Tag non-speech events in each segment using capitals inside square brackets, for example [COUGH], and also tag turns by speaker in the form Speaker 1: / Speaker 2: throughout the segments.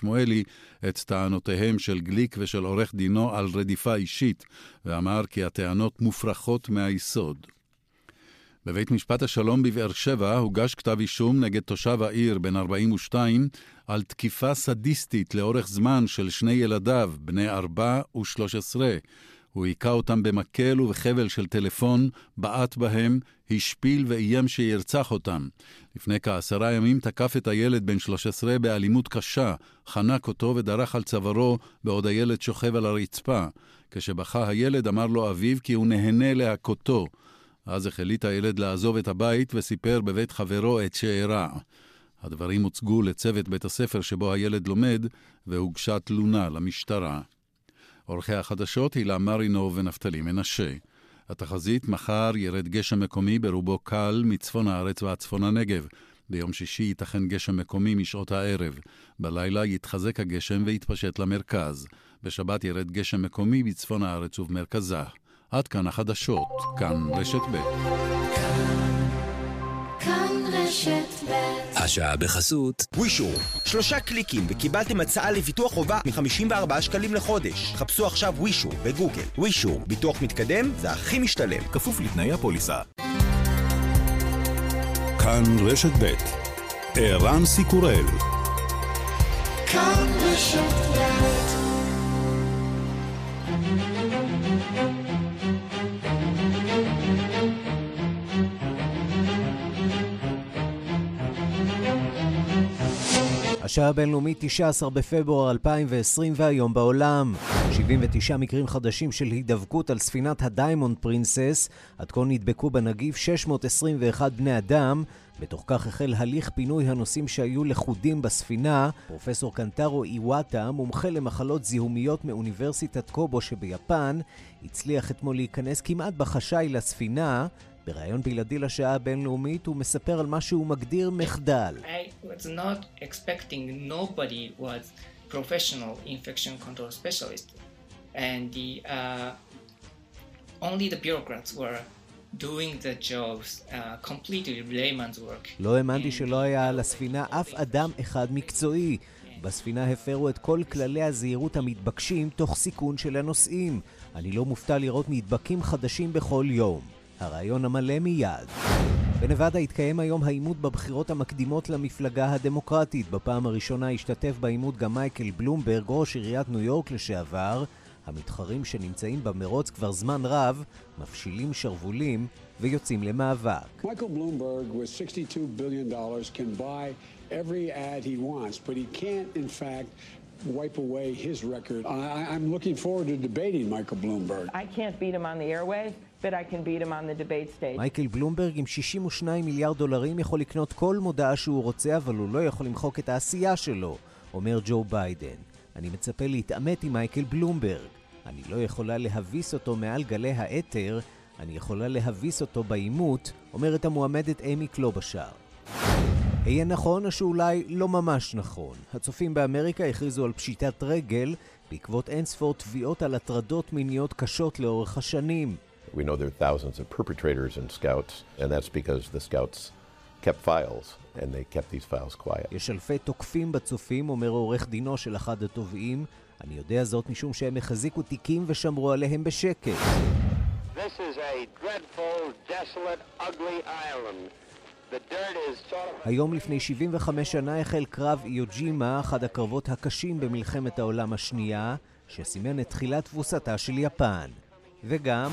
Speaker 1: שמואלי את טענותיהם של גליק ושל עורך דינו על רדיפה אישית, ואמר כי הטענות מופרכות מהיסוד. בבית משפט השלום בבאר שבע הוגש כתב אישום נגד תושב העיר בן 42 על תקיפה סדיסטית לאורך זמן של שני ילדיו, בני 4 ו-13. הוא היכה אותם במקל ובחבל של טלפון, בעט בהם, השפיל ואיים שירצח אותם. לפני כעשרה ימים תקף את הילד בן 13 באלימות קשה, חנק אותו ודרך על צווארו בעוד הילד שוכב על הרצפה. כשבכה הילד אמר לו אביו כי הוא נהנה להכותו. אז החליט הילד לעזוב את הבית וסיפר בבית חברו את שאירע. הדברים הוצגו לצוות בית הספר שבו הילד לומד, והוגשה תלונה למשטרה. עורכי החדשות הילה מרינוב ונפתלי מנשה. התחזית מחר ירד גשם מקומי ברובו קל מצפון הארץ ועד צפון הנגב. ביום שישי ייתכן גשם מקומי משעות הערב. בלילה יתחזק הגשם ויתפשט למרכז. בשבת ירד גשם מקומי בצפון הארץ ובמרכזה. עד כאן החדשות, כאן רשת ב'.
Speaker 2: כאן רשת ב'
Speaker 3: השעה בחסות
Speaker 4: ווישור, שלושה קליקים וקיבלתם הצעה לביטוח חובה מ-54 שקלים לחודש. חפשו עכשיו ווישור בגוגל. ווישור, ביטוח מתקדם זה הכי משתלם.
Speaker 3: כפוף לתנאי הפוליסה.
Speaker 5: כאן רשת ב' ערן סיקורל
Speaker 2: כאן רשת ב'
Speaker 6: השעה הבינלאומית 19 בפברואר 2020 והיום בעולם. 79 מקרים חדשים של הידבקות על ספינת הדיימונד פרינסס. עד כה נדבקו בנגיף 621 בני אדם. בתוך כך החל הליך פינוי הנוסעים שהיו לכודים בספינה. פרופסור קנטרו איוואטה, מומחה למחלות זיהומיות מאוניברסיטת קובו שביפן, הצליח אתמול להיכנס כמעט בחשאי לספינה. בריאיון בלעדי לשעה הבינלאומית הוא מספר על מה שהוא מגדיר מחדל.
Speaker 7: I was not expecting nobody was professional infection control specialist, and the uh, only the bureaucrats were doing the jobs, uh, completely layman's work.
Speaker 6: לא האמנתי שלא היה על הספינה אף אדם אחד מקצועי. בספינה הפרו את כל כללי הזהירות המתבקשים תוך סיכון של הנוסעים. אני לא מופתע לראות נדבקים חדשים בכל יום. הרעיון המלא מיד. בנבדה התקיים היום העימות בבחירות המקדימות למפלגה הדמוקרטית. בפעם הראשונה השתתף בעימות גם מייקל בלומברג, ראש עיריית ניו יורק לשעבר. המתחרים שנמצאים במרוץ כבר זמן רב, מפשילים שרוולים ויוצאים למאבק.
Speaker 8: Michael Bloomberg with $62 billion can buy every ad he wants, but he can't, in fact, wipe away his record. I, I'm looking forward to debating Michael Bloomberg.
Speaker 9: I can't beat him on the airwaves,
Speaker 6: מייקל בלומברג עם 62 מיליארד דולרים יכול לקנות כל מודעה שהוא רוצה, אבל הוא לא יכול למחוק את העשייה שלו, אומר ג'ו ביידן. אני מצפה להתעמת עם מייקל בלומברג. אני לא יכולה להביס אותו מעל גלי האתר, אני יכולה להביס אותו בעימות, אומרת המועמדת אימי קלובשאר. היה נכון או שאולי לא ממש נכון. הצופים באמריקה הכריזו על פשיטת רגל בעקבות אינספור תביעות על הטרדות מיניות קשות לאורך השנים.
Speaker 10: We know there are thousands of perpetrators and scouts, and that's because the scouts kept files, and they kept these files quiet.
Speaker 6: יש אלפי תוקפים בצופים, אומר עורך דינו של אחד התובעים. אני יודע זאת משום שהם החזיקו תיקים ושמרו עליהם בשקט.
Speaker 11: This is a dreadful, desolate, ugly island. The dirt is sort of...
Speaker 6: היום לפני 75 שנה החל קרב איוג'ימה, אחד הקרבות הקשים במלחמת העולם השנייה, שסימן את תחילת תבוסתה של יפן. וגם...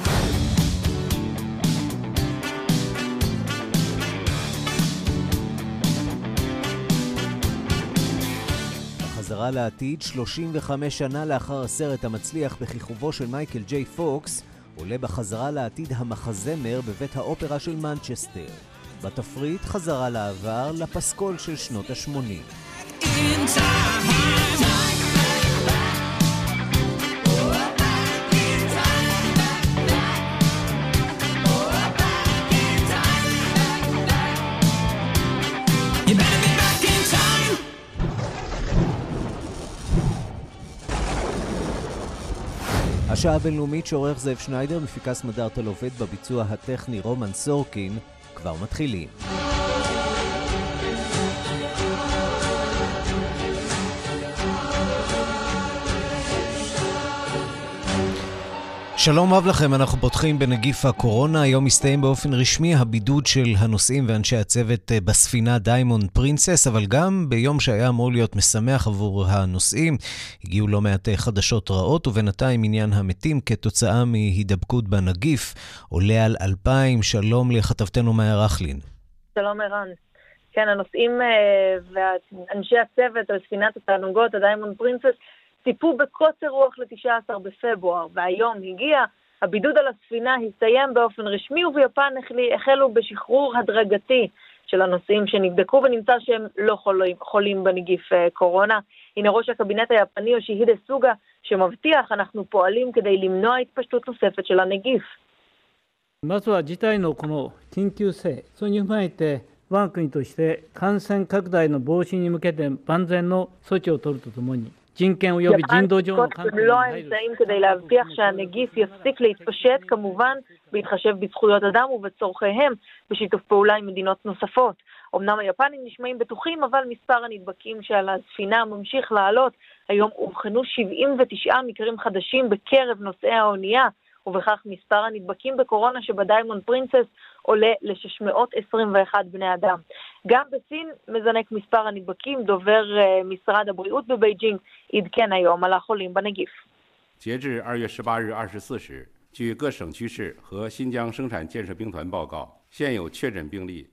Speaker 6: בחזרה לעתיד, 35 שנה לאחר הסרט המצליח בכיכובו של מייקל ג'יי פוקס, עולה בחזרה לעתיד המחזמר בבית האופרה של מנצ'סטר. בתפריט חזרה לעבר לפסקול של שנות ה-80. השעה הבינלאומית שעורך זאב שניידר, מפיקה סמדר טל עובד בביצוע הטכני רומן סורקין, כבר מתחילים. שלום רב לכם, אנחנו פותחים בנגיף הקורונה. היום מסתיים באופן רשמי הבידוד של הנוסעים ואנשי הצוות אה, בספינה דיימונד פרינסס, אבל גם ביום שהיה אמור להיות משמח עבור הנוסעים, הגיעו לא מעט אה, חדשות רעות, ובינתיים מניין המתים כתוצאה מהידבקות בנגיף עולה על אלפיים. שלום לכתבתנו מאיה רכלין.
Speaker 12: שלום ערן. כן, הנוסעים אה, ואנשי הצוות על ספינת התענוגות, הדיימונד פרינסס, ציפו בקוצר רוח ל-19 בפברואר, והיום הגיע, הבידוד על הספינה הסתיים באופן רשמי, וביפן החלו בשחרור הדרגתי של הנוסעים שנבדקו ונמצא שהם לא חולים, חולים בנגיף אה, קורונה. הנה ראש הקבינט היפני יושיהידה סוגה, שמבטיח, אנחנו פועלים כדי למנוע התפשטות נוספת של הנגיף.
Speaker 13: まずは事態のこの緊急性、それに踏まえて、我が国として感染拡大の防止に向けて万全の措置を取るとともに、 ג'ין קן ויובי ג'ין דוג'ו נוכל...
Speaker 12: לא במלוא האמצעים כדי להבטיח שהנגיף יפסיק להתפשט, כמובן בהתחשב בזכויות אדם ובצורכיהם, בשיתוף פעולה עם מדינות נוספות. אמנם היפנים נשמעים בטוחים, אבל מספר הנדבקים שעל הספינה ממשיך לעלות. היום אובחנו 79 מקרים חדשים בקרב נוסעי האונייה. ובכך מספר הנדבקים בקורונה שבדיימונד פרינסס עולה ל-621 בני אדם. גם בסין מזנק מספר הנדבקים, דובר uh, משרד הבריאות בבייג'ינג עדכן היום על החולים בנגיף.
Speaker 14: 截至二月十八日二十四时，据各省区市和新疆生产建设兵团报告，现有确诊病例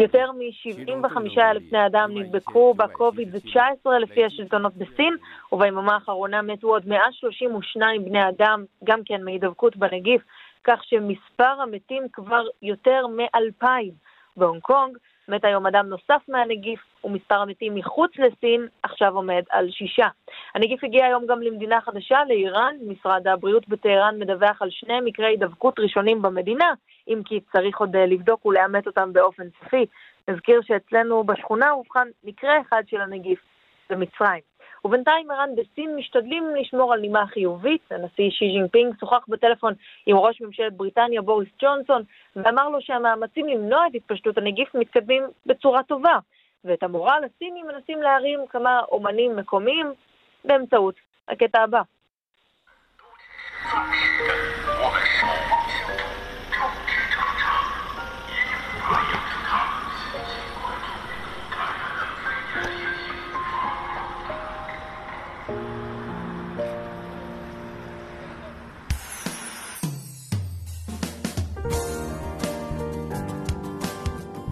Speaker 12: יותר מ-75 אלף בני אדם נדבקו בקוביד-19 לפי השלטונות בסין, וביממה האחרונה מתו עוד 132 בני אדם, גם כן מהידבקות בנגיף, כך שמספר המתים כבר יותר מ-2,000. בהונג קונג מת היום אדם נוסף מהנגיף, ומספר המתים מחוץ לסין עכשיו עומד על שישה. הנגיף הגיע היום גם למדינה חדשה, לאיראן. משרד הבריאות בטהרן מדווח על שני מקרי הידבקות ראשונים במדינה, אם כי צריך עוד אה, לבדוק ולאמת אותם באופן סופי. נזכיר שאצלנו בשכונה אובחן מקרה אחד של הנגיף במצרים. ובינתיים ערן בסין משתדלים לשמור על נימה חיובית. הנשיא שי ג'ינפינג שוחח בטלפון עם ראש ממשלת בריטניה בוריס ג'ונסון ואמר לו שהמאמצים למנוע את התפשטות הנגיף מתקדמים בצורה טובה. ואת המורל הסיני מנסים להרים כמה אומנים מקומיים באמצעות הקטע הבא.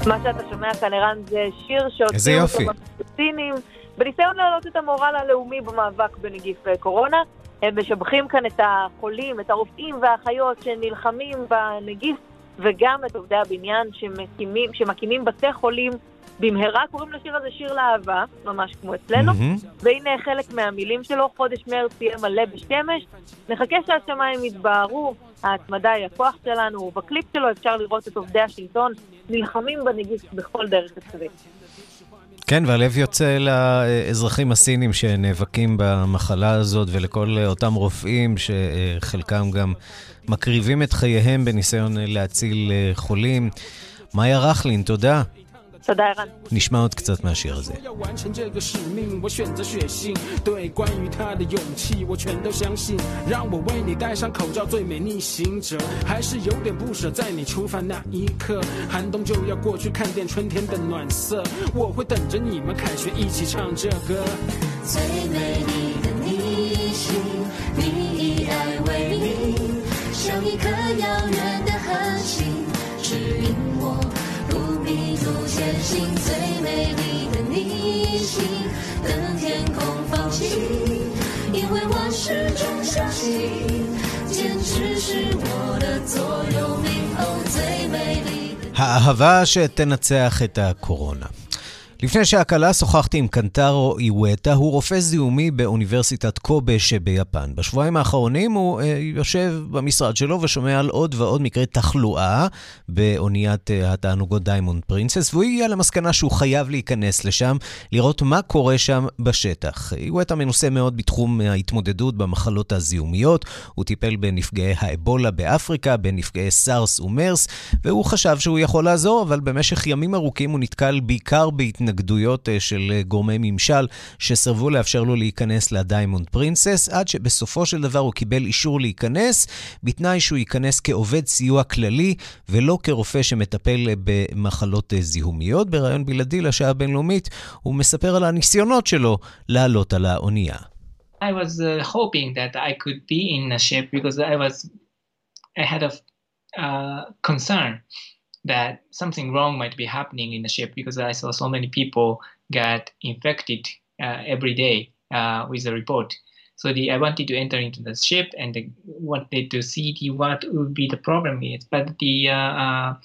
Speaker 12: מה שאתה שומע כאן, ערן, זה שיר שהוציאו אותו בפלסטינים, בניסיון להעלות את המורל הלאומי במאבק בנגיף קורונה. הם משבחים כאן את החולים, את הרופאים והאחיות שנלחמים בנגיף, וגם את עובדי הבניין שמקימים, שמקימים בתי חולים במהרה. קוראים לשיר הזה שיר לאהבה, ממש כמו אצלנו. Mm-hmm. והנה חלק מהמילים שלו, חודש מרץ יהיה מלא בשמש. נחכה שהשמיים יתבהרו, ההתמדה היא הכוח שלנו, ובקליפ שלו אפשר לראות את עובדי השלטון נלחמים בנגיף בכל דרך אפשרית.
Speaker 6: כן, והלב יוצא לאזרחים הסינים שנאבקים במחלה הזאת ולכל אותם רופאים שחלקם גם מקריבים את חייהם בניסיון להציל חולים. מאיה רכלין, תודה.
Speaker 12: תודה, ערן.
Speaker 6: נשמע עוד קצת מהשיר הזה.
Speaker 15: 我选
Speaker 6: האהבה שתנצח את הקורונה. לפני שהקלה שוחחתי עם קנטרו איווטה, הוא רופא זיהומי באוניברסיטת קובה שביפן. בשבועיים האחרונים הוא אה, יושב במשרד שלו ושומע על עוד ועוד מקרי תחלואה באוניית אה, התענוגות דיימונד פרינסס, והוא הגיע למסקנה שהוא חייב להיכנס לשם, לראות מה קורה שם בשטח. איווטה מנוסה מאוד בתחום ההתמודדות במחלות הזיהומיות, הוא טיפל בנפגעי האבולה באפריקה, בנפגעי סארס ומרס, והוא חשב שהוא יכול לעזור, אבל במשך ימים ארוכים הוא נתקל בעיקר בהתנגדות. התנגדויות של גורמי ממשל שסרבו לאפשר לו להיכנס לדיימונד פרינסס, עד שבסופו של דבר הוא קיבל אישור להיכנס, בתנאי שהוא ייכנס כעובד סיוע כללי ולא כרופא שמטפל במחלות זיהומיות. בריאיון בלעדי לשעה הבינלאומית הוא מספר על הניסיונות שלו לעלות על האונייה.
Speaker 7: I was uh, hoping that I could be in a ship because I was I had a uh, concern that something wrong might be happening in the ship because I saw so many people get infected uh, every day uh, with the report. So the, I wanted to enter into the ship and the, wanted to see the, what would be the problem is. But the uh, uh,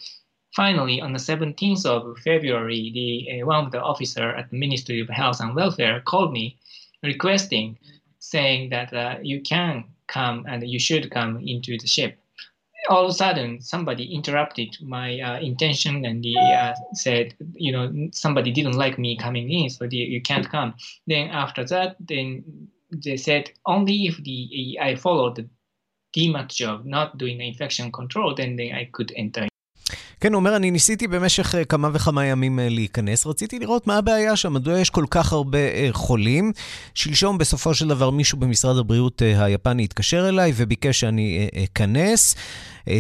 Speaker 7: finally, on the 17th of February, the uh, one of the officer at the Ministry of Health and Welfare called me, requesting, saying that uh, you can come and you should come into the ship. All of a sudden, somebody interrupted my uh, intention and they uh, said, you know, somebody didn't like me coming in, so the, you can't come. Then after that, then they said only if the I followed the DMAT job, not doing infection control, then, then I could enter.
Speaker 6: כן, הוא אומר, אני ניסיתי במשך כמה וכמה ימים להיכנס, רציתי לראות מה הבעיה שם, מדוע יש כל כך הרבה חולים. שלשום, בסופו של דבר, מישהו במשרד הבריאות היפני התקשר אליי וביקש שאני אכנס.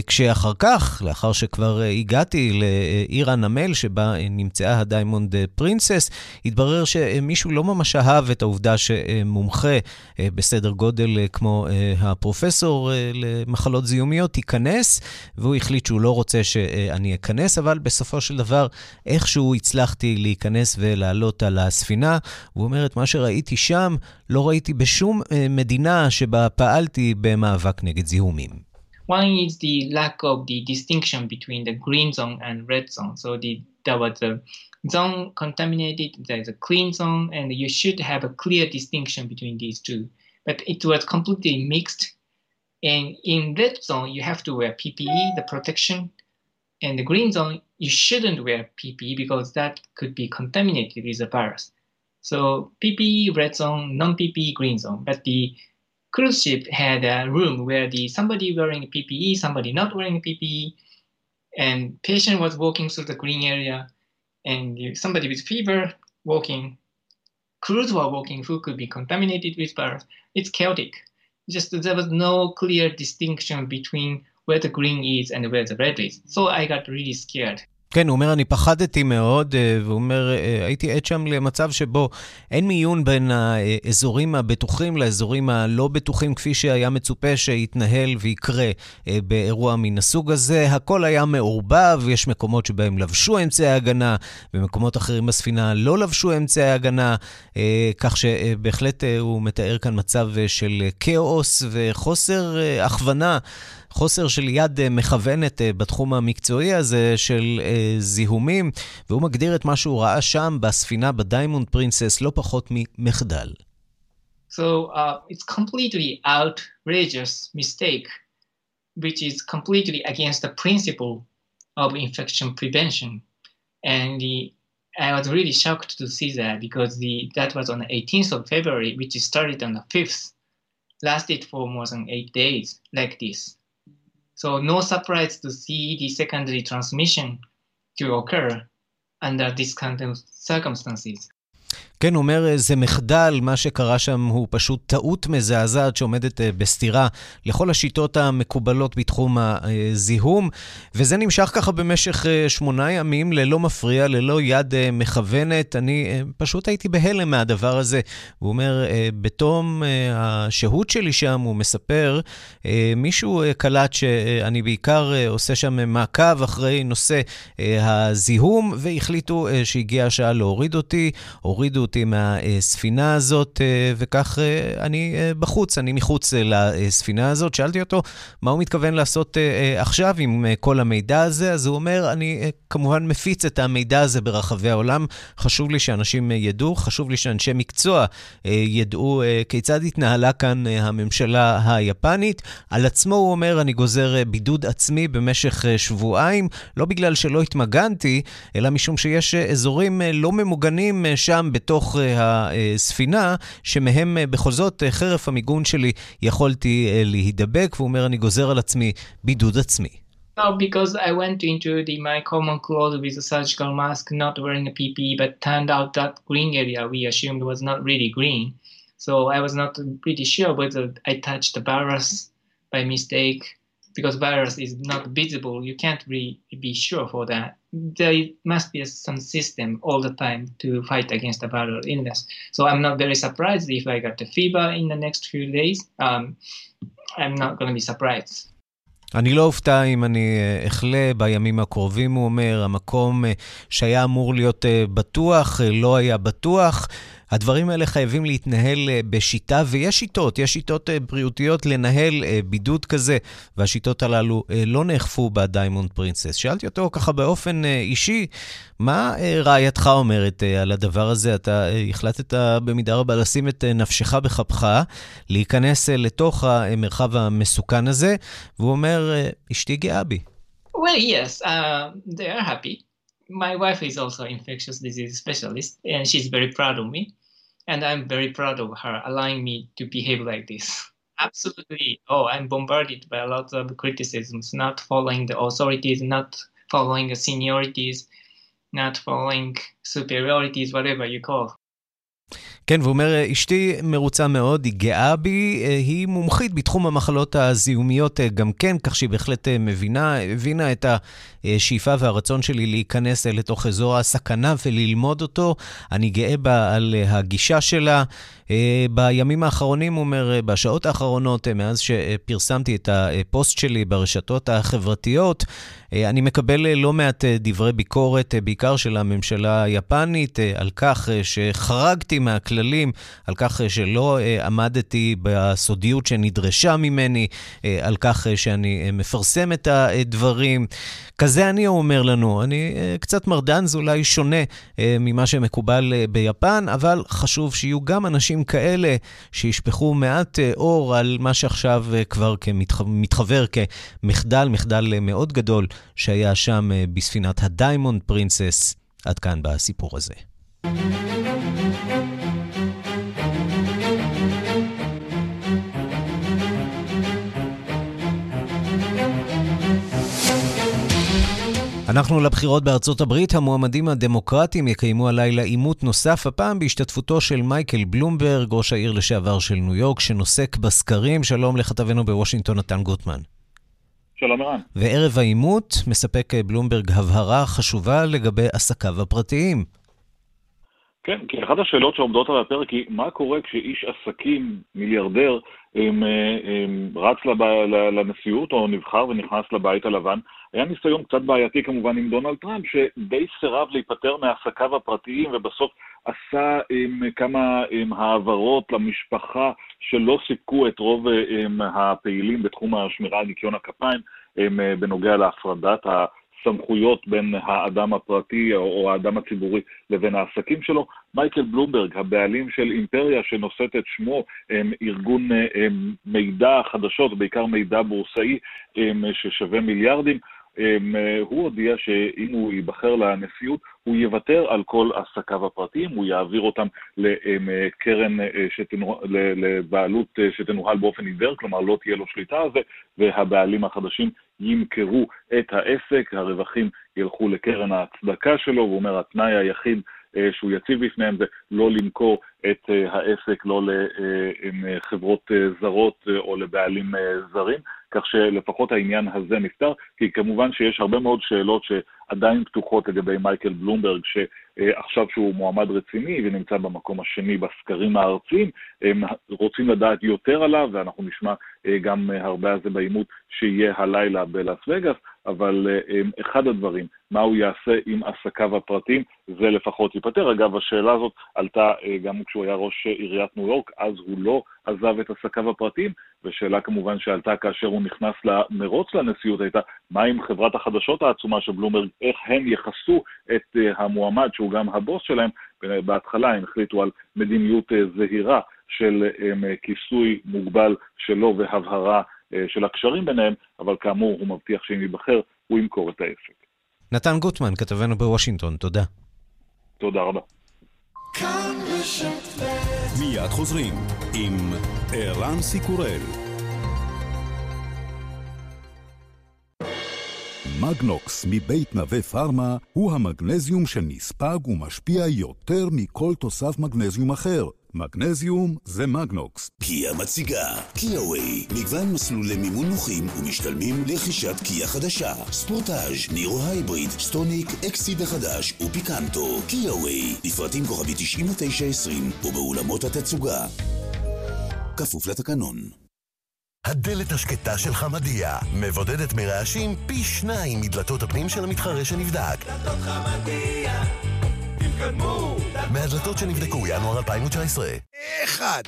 Speaker 6: כשאחר כך, לאחר שכבר הגעתי לעיר הנמל שבה נמצאה הדיימונד פרינסס, התברר שמישהו לא ממש אהב את העובדה שמומחה בסדר גודל כמו הפרופסור למחלות זיהומיות ייכנס, והוא החליט שהוא לא רוצה שאני אכנס, אבל בסופו של דבר איכשהו הצלחתי להיכנס ולעלות על הספינה. הוא אומר, את מה שראיתי שם, לא ראיתי בשום מדינה שבה פעלתי במאבק נגד זיהומים.
Speaker 7: One is the lack of the distinction between the green zone and red zone. So the there was a zone contaminated, there's a clean zone, and you should have a clear distinction between these two. But it was completely mixed. And in red zone, you have to wear PPE, the protection. And the green zone, you shouldn't wear PPE because that could be contaminated with the virus. So PPE, red zone, non-PPE, green zone. But the cruise ship had a room where the somebody wearing PPE, somebody not wearing PPE, and patient was walking through the green area, and somebody with fever walking, crews were walking who could be contaminated with virus. It's chaotic. Just there was no clear distinction between where the green is and where the red is. So I got really scared.
Speaker 6: כן, הוא אומר, אני פחדתי מאוד, והוא אומר, הייתי עד שם למצב שבו אין מיון בין האזורים הבטוחים לאזורים הלא בטוחים, כפי שהיה מצופה שיתנהל ויקרה באירוע מן הסוג הזה. הכל היה מעורבב, יש מקומות שבהם לבשו אמצעי הגנה, במקומות אחרים בספינה לא לבשו אמצעי הגנה, כך שבהחלט הוא מתאר כאן מצב של כאוס וחוסר הכוונה. חוסר של יד מכוונת בתחום המקצועי הזה של זיהומים, והוא מגדיר את מה שהוא ראה שם בספינה בדיימונד פרינסס לא פחות ממחדל.
Speaker 7: So uh, it's completely outrageous mistake, which is completely against the principle of infection prevention. And the, I was really shocked to see that because the, that was on the 18th of February, which started on the 5th, lasted for more than eight days like this. So no surprise to see the secondary transmission to occur under these kind of circumstances.
Speaker 6: כן, אומר, זה מחדל, מה שקרה שם הוא פשוט טעות מזעזעת שעומדת בסתירה לכל השיטות המקובלות בתחום הזיהום, וזה נמשך ככה במשך שמונה ימים ללא מפריע, ללא יד מכוונת. אני פשוט הייתי בהלם מהדבר הזה. הוא אומר, בתום השהות שלי שם, הוא מספר, מישהו קלט שאני בעיקר עושה שם מעקב אחרי נושא הזיהום, והחליטו שהגיעה השעה להוריד אותי, הורידו אותי מהספינה הזאת, וכך אני בחוץ, אני מחוץ לספינה הזאת. שאלתי אותו מה הוא מתכוון לעשות עכשיו עם כל המידע הזה, אז הוא אומר, אני כמובן מפיץ את המידע הזה ברחבי העולם. חשוב לי שאנשים ידעו, חשוב לי שאנשי מקצוע ידעו כיצד התנהלה כאן הממשלה היפנית. על עצמו הוא אומר, אני גוזר בידוד עצמי במשך שבועיים, לא בגלל שלא התמגנתי, אלא משום שיש אזורים לא ממוגנים שם בתוך הספינה, שמהם בכל זאת, חרף המיגון שלי, יכולתי להידבק, והוא אומר, אני גוזר על עצמי בידוד עצמי.
Speaker 7: No, because I went into the my common clothes with a surgical mask, not wearing a PPE, but turned out that green area we assumed was not really green. So I was not pretty sure whether I touched the virus by mistake because virus is not visible. You can't really be sure for that. There must be some system all the time to fight against the viral illness. So I'm not very surprised if I got the fever in the next few days. Um, I'm not going to be surprised.
Speaker 6: אני לא אופתע אם אני אחלה בימים הקרובים, הוא אומר. המקום שהיה אמור להיות בטוח, לא היה בטוח. הדברים האלה חייבים להתנהל בשיטה, ויש שיטות, יש שיטות בריאותיות לנהל בידוד כזה, והשיטות הללו לא נאכפו בדיימונד פרינסס. שאלתי אותו ככה באופן אישי, מה רעייתך אומרת על הדבר הזה? אתה החלטת במידה רבה לשים את נפשך בכפך, להיכנס לתוך המרחב המסוכן הזה, והוא אומר, אשתי גאה בי.
Speaker 7: Well, yes, uh, they are happy. my wife is also infectious disease specialist and she's very proud of me and i'm very proud of her allowing me to behave like this. Absolutely. Oh i'm bombarded by a lot of criticisms not following the authorities not following the seniorities not following superiorities whatever you call
Speaker 6: כן, והוא אומר, אשתי מרוצה מאוד, היא גאה בי, היא מומחית בתחום המחלות הזיהומיות גם כן, כך שהיא בהחלט מבינה, הבינה את השאיפה והרצון שלי להיכנס לתוך אזור הסכנה וללמוד אותו. אני גאה בה על הגישה שלה. בימים האחרונים, הוא אומר, בשעות האחרונות, מאז שפרסמתי את הפוסט שלי ברשתות החברתיות, אני מקבל לא מעט דברי ביקורת, בעיקר של הממשלה היפנית, על כך שחרגתי מהכללים, על כך שלא עמדתי בסודיות שנדרשה ממני, על כך שאני מפרסם את הדברים. כזה אני אומר לנו. אני קצת מרדן, זה אולי שונה ממה שמקובל ביפן, אבל חשוב שיהיו גם אנשים כאלה שישפכו מעט אור על מה שעכשיו כבר מתברר כמחדל, מחדל מאוד גדול שהיה שם בספינת הדיימונד פרינסס, עד כאן בסיפור הזה. אנחנו לבחירות בארצות הברית, המועמדים הדמוקרטיים יקיימו הלילה עימות נוסף, הפעם בהשתתפותו של מייקל בלומברג, ראש העיר לשעבר של ניו יורק, שנוסק בסקרים. שלום לכתבנו בוושינגטון, נתן גוטמן.
Speaker 16: שלום ערן.
Speaker 6: וערב העימות מספק בלומברג הבהרה חשובה לגבי עסקיו הפרטיים.
Speaker 16: כן, כי אחת השאלות שעומדות על הפרק היא, מה קורה כשאיש עסקים, מיליארדר, הם, הם, רץ לב, לנשיאות או נבחר ונכנס לבית הלבן? היה ניסיון קצת בעייתי כמובן עם דונלד טראמפ, שדי סירב להיפטר מעסקיו הפרטיים ובסוף עשה עם, כמה עם, העברות למשפחה שלא סיפקו את רוב הפעילים בתחום השמירה על ניקיון הכפיים עם, בנוגע להפרדת ה... סמכויות בין האדם הפרטי או האדם הציבורי לבין העסקים שלו. מייקל בלומברג, הבעלים של אימפריה שנושאת את שמו, הם ארגון הם, מידע חדשות, בעיקר מידע בורסאי הם, ששווה מיליארדים, הוא הודיע שאם הוא ייבחר לנשיאות, הוא יוותר על כל עסקיו הפרטיים, הוא יעביר אותם לקרן שתנוהל, לבעלות שתנוהל באופן עיוור, כלומר לא תהיה לו שליטה על זה, והבעלים החדשים ימכרו את העסק, הרווחים ילכו לקרן ההצדקה שלו, והוא אומר, התנאי היחיד שהוא יציב בפניהם זה לא למכור את העסק לא לחברות זרות או לבעלים זרים, כך שלפחות העניין הזה נפתר, כי כמובן שיש הרבה מאוד שאלות שעדיין פתוחות לגבי מייקל בלומברג, שעכשיו שהוא מועמד רציני ונמצא במקום השני בסקרים הארציים, רוצים לדעת יותר עליו, ואנחנו נשמע גם הרבה על זה בעימות שיהיה הלילה בלאס וגאס, אבל אחד הדברים, מה הוא יעשה עם עסקיו הפרטיים, זה לפחות ייפתר. אגב, השאלה הזאת עלתה גם כשהוא היה ראש עיריית ניו יורק, אז הוא לא עזב את עסקיו הפרטיים, ושאלה כמובן שעלתה כאשר הוא נכנס למרוץ לנשיאות הייתה, מה עם חברת החדשות העצומה של בלומברג, איך הם יחסו את המועמד שהוא גם הבוס שלהם, בהתחלה הם החליטו על מדיניות זהירה של כיסוי מוגבל שלו והבהרה של הקשרים ביניהם, אבל כאמור הוא מבטיח שאם ייבחר הוא ימכור את העסק.
Speaker 6: נתן גוטמן, כתבנו בוושינגטון, תודה.
Speaker 16: תודה רבה.
Speaker 5: מיד חוזרים עם ערן סיקורל. מגנוקס מבית נווה פארמה הוא המגנזיום שנספג ומשפיע יותר מכל תוסף מגנזיום אחר. מגנזיום זה מגנוקס.
Speaker 17: קיה מציגה, קיאווי, מגוון מסלולי מימון נוחים ומשתלמים לרכישת קיה חדשה. ספורטאז', נירו הייבריד, סטוניק, אקסיד החדש ופיקנטו. קיאווי, לפרטים כוכבי 9920 ובאולמות התצוגה. כפוף לתקנון.
Speaker 18: הדלת השקטה של חמדיה מבודדת מרעשים פי שניים מדלתות הפנים של המתחרה שנבדק.
Speaker 19: דלתות חמדיה, תתקדמו.
Speaker 18: מהדלתות שנבדקו ינואר 2019.
Speaker 20: אחד,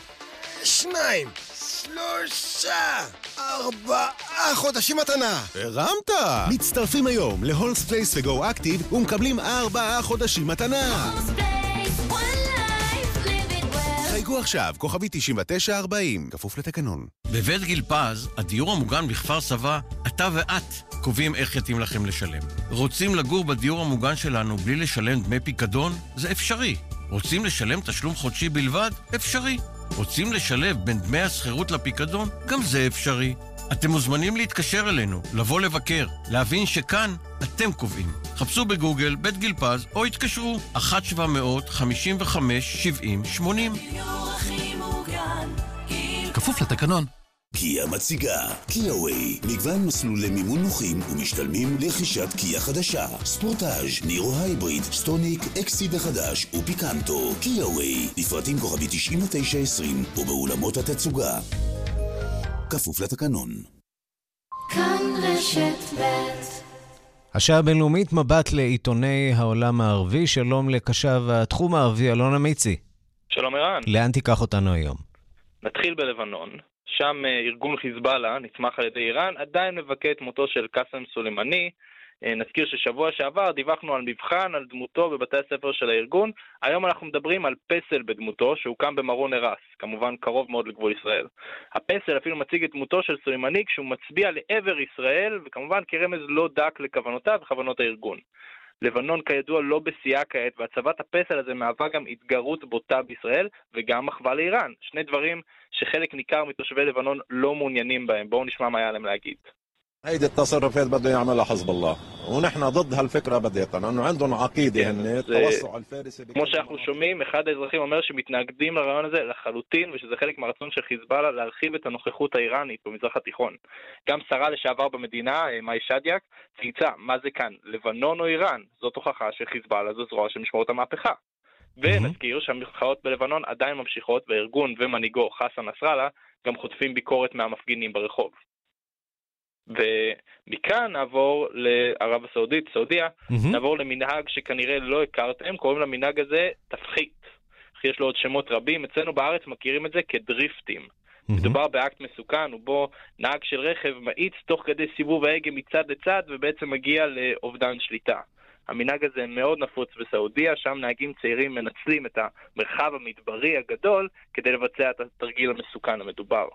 Speaker 20: שניים, שלושה, ארבעה חודשים מתנה.
Speaker 18: הרמת! מצטרפים היום להולמס פלייס וגו אקטיב ומקבלים ארבעה חודשים מתנה. חייגו עכשיו, כוכבי 9940, כפוף לתקנון.
Speaker 21: בבית גיל פז, הדיור המוגן בכפר סבא, אתה ואת קובעים איך יתאים לכם לשלם. רוצים לגור בדיור המוגן שלנו בלי לשלם דמי פיקדון? זה אפשרי. רוצים לשלם תשלום חודשי בלבד? אפשרי. רוצים לשלב בין דמי השכירות לפיקדון? גם זה אפשרי. אתם מוזמנים להתקשר אלינו, לבוא לבקר, להבין שכאן אתם קובעים. חפשו בגוגל בית גיל פז או התקשרו 1-700-55-70-80.
Speaker 17: כפוף לתקנון. קיה מציגה, קיה וויי, מגוון מסלולי מימון נוחים ומשתלמים לרכישת קיה חדשה. ספורטאז', נירו הייבריד, סטוניק, אקסיד החדש ופיקנטו. קיה וויי, לפרטים כוכבי 9920 ובאולמות התצוגה. כפוף לתקנון.
Speaker 2: כאן רשת ב'
Speaker 6: השעה הבינלאומית מבט לעיתוני העולם הערבי. שלום לקשב התחום הערבי, אלונה מיצי.
Speaker 22: שלום ערן.
Speaker 6: לאן תיקח אותנו היום?
Speaker 22: נתחיל בלבנון. שם ארגון חיזבאללה, נתמך על ידי איראן, עדיין מבכה את מותו של קאסם סולימני. נזכיר ששבוע שעבר דיווחנו על מבחן על דמותו בבתי הספר של הארגון. היום אנחנו מדברים על פסל בדמותו שהוקם במרון ארס, כמובן קרוב מאוד לגבול ישראל. הפסל אפילו מציג את דמותו של סולימני כשהוא מצביע לעבר ישראל, וכמובן כרמז לא דק לכוונותיו וכוונות הארגון. לבנון כידוע לא בשיאה כעת, והצבת הפסל הזה מהווה גם התגרות בוטה בישראל וגם מחווה לאיראן. שני דברים שחלק ניכר מתושבי לבנון לא מעוניינים בהם. בואו נשמע מה היה להם להגיד.
Speaker 10: هيدي التصرفات بده يعملها حزب الله ونحن ضد هالفكره بديتا لانه عندهم عقيده هن التوسع الفارسي
Speaker 22: כמו שאנחנו שומעים, אחד האזרחים אומר שמתנגדים לרעיון הזה לחלוטין ושזה חלק מהרצון של חיזבאללה להרחיב את הנוכחות האיראנית במזרח התיכון. גם שרה לשעבר במדינה, מאי שדיאק, צייצה, מה זה כאן, לבנון או איראן? זאת הוכחה שחיזבאללה זו זרוע של משמעות המהפכה. ונזכיר שהמחאות בלבנון עדיין ממשיכות והארגון ומנהיגו חסן נסראללה גם חוטפים ביקורת מהמפגינים ברחוב. ומכאן נעבור לערב הסעודית, סעודיה, mm-hmm. נעבור למנהג שכנראה לא הכרתם, קוראים למנהג הזה תפחית. יש לו עוד שמות רבים, אצלנו בארץ מכירים את זה כדריפטים. Mm-hmm. מדובר באקט מסוכן, ובו נהג של רכב מאיץ תוך כדי סיבוב ההגה מצד לצד ובעצם מגיע לאובדן שליטה. המנהג הזה מאוד נפוץ בסעודיה, שם נהגים צעירים מנצלים את המרחב המדברי הגדול כדי לבצע את התרגיל המסוכן המדובר.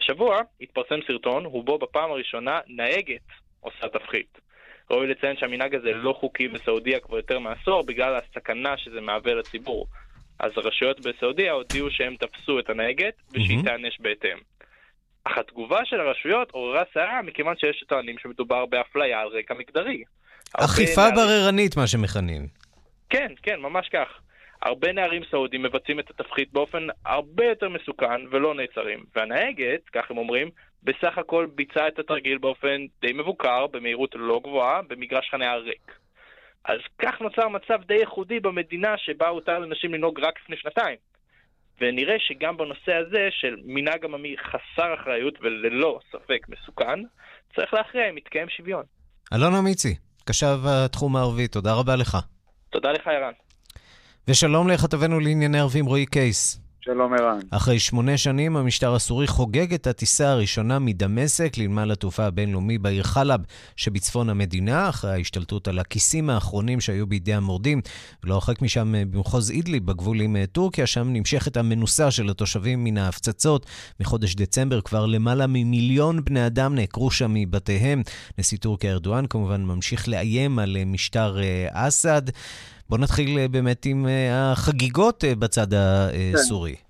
Speaker 22: השבוע התפרסם סרטון, ובו בפעם הראשונה נהגת עושה תפחית. ראוי לציין שהמנהג הזה לא חוקי בסעודיה כבר יותר מעשור בגלל הסכנה שזה מהווה לציבור. אז הרשויות בסעודיה הודיעו שהם תפסו את הנהגת ושהיא תיענש בהתאם. אך התגובה של הרשויות עוררה סערה מכיוון שיש טוענים שמדובר באפליה על רקע מגדרי.
Speaker 6: אכיפה. בררנית, מה שמכנים.
Speaker 22: כן, כן, ממש כך. הרבה נערים סעודים מבצעים את התפחית באופן הרבה יותר מסוכן ולא נעצרים. והנהגת, כך הם אומרים, בסך הכל ביצעה את התרגיל באופן די מבוקר, במהירות לא גבוהה, במגרש חניה ריק. אז כך נוצר מצב די ייחודי במדינה שבה הותר לנשים לנהוג רק לפני שנתיים. ונראה שגם בנושא הזה של מנהג עממי חסר אחריות וללא ספק מסוכן, צריך להכריע אם יתקיים שוויון.
Speaker 6: אלונה מיצי, קשב התחום הערבי, תודה רבה לך.
Speaker 22: תודה לך, ערן.
Speaker 6: ושלום לכתבנו לענייני ערבים רועי קייס.
Speaker 23: שלום ערן.
Speaker 6: אחרי שמונה שנים, המשטר הסורי חוגג את הטיסה הראשונה מדמשק לנמל התעופה הבינלאומי בעיר חלב שבצפון המדינה, אחרי ההשתלטות על הכיסים האחרונים שהיו בידי המורדים. ולא הרחק משם במחוז אידלי, בגבול עם טורקיה, שם נמשכת המנוסה של התושבים מן ההפצצות. מחודש דצמבר כבר למעלה ממיליון בני אדם נעקרו שם מבתיהם. נשיא טורקיה ארדואן כמובן ממשיך לאיים על משטר אסד. בואו נתחיל באמת עם החגיגות בצד הסורי.
Speaker 23: כן.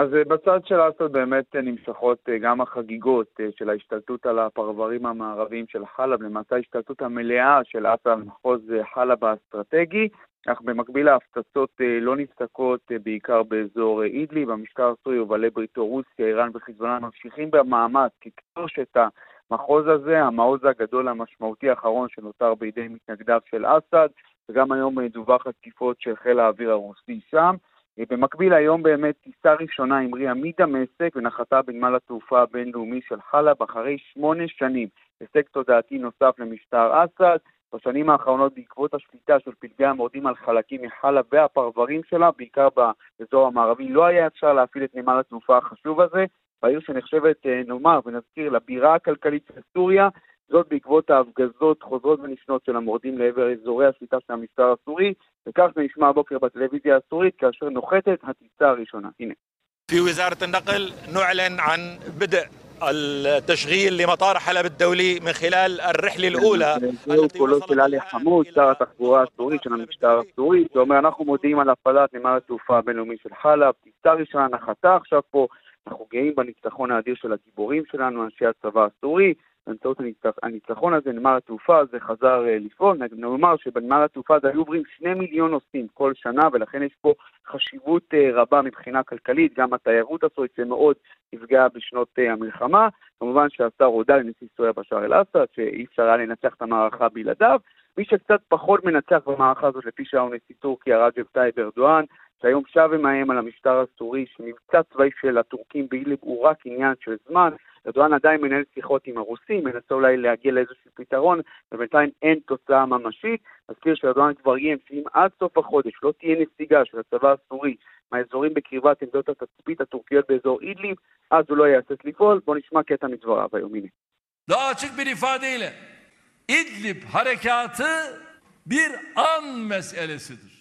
Speaker 24: אז בצד של אסד באמת נמשכות גם החגיגות של ההשתלטות על הפרברים המערביים של חלב, למעשה ההשתלטות המלאה של אסד על מחוז חלב האסטרטגי, אך במקביל ההפצצות לא נפסקות בעיקר באזור אידלי, במשטר הסורי ובעלי בריתו רוסיה, איראן וחיזבאללה ממשיכים במאמץ ככתוש את המחוז הזה, המעוז הגדול המשמעותי האחרון שנותר בידי מתנגדיו של אסד, וגם היום דווח על תקיפות של חיל האוויר הרוסי שם. במקביל היום באמת טיסה ראשונה המריאה מדמשק ונחתה בנמל התעופה הבינלאומי של חלב אחרי שמונה שנים. הישג תודעתי נוסף למשטר אסד. בשנים האחרונות בעקבות השליטה של פלגי המורדים על חלקים מחלב והפרברים שלה, בעיקר באזור המערבי, לא היה אפשר להפעיל את נמל התעופה החשוב הזה, בעיר שנחשבת, נאמר ונזכיר, לבירה הכלכלית של סוריה, זאת בעקבות ההפגזות חוזרות ונשנות של המורדים לעבר אזורי השליטה של המשטר הסורי, וכך זה נשמע הבוקר בטלוויזיה הסורית כאשר נוחתת הטיסה הראשונה. הנה.
Speaker 25: في وزارة النقل نعلن عن بدء التشغيل لمطار حلب الدولي من خلال الرحلة الأولى [LAUGHS]
Speaker 24: זהו קולו של עלי חמוד, שר התחבורה הסורית של המשטר הסורי, שאומר אנחנו מודיעים על הפעלת נמל התעופה הבינלאומי של חלב, טיסה ראשונה נחתה עכשיו פה, אנחנו גאים בניצחון האדיר של הגיבורים שלנו, אנשי הצבא הסורי, באמצעות הניצחון הזה, נמל התעופה הזה חזר לפעול. נאמר שבנמל התעופה הזה היו עוברים שני מיליון נוסעים כל שנה, ולכן יש פה חשיבות רבה מבחינה כלכלית, גם התיירות הסורית שמאוד נפגעה בשנות המלחמה. כמובן שהשר הודה לנשיא סוריה בשאר אל-אסד, שאי אפשר היה לנצח את המערכה בלעדיו. מי שקצת פחות מנצח במערכה הזאת, לפי שהיום נשיא טורקיה, רג'ב טייב ארדואן, שהיום שב ומאיים על המשטר הסורי, שמבצע צבאי של הטורקים באידליב הוא רק עניין של זמן. ארדואן עדיין מנהל שיחות עם הרוסים, מנסה אולי להגיע לאיזשהו פתרון, ובינתיים אין תוצאה ממשית. אזכיר שארדואן כבר איים שאם עד סוף החודש לא תהיה נסיגה של הצבא הסורי מהאזורים בקרבת עמדות התצפית הטורקיות באזור אידליב, אז הוא לא יהסס לפעול. בואו נשמע קטע מדבריו היום, הנה.
Speaker 19: Daha açık bir ifadeyle İdlib harekatı bir an meselesidir.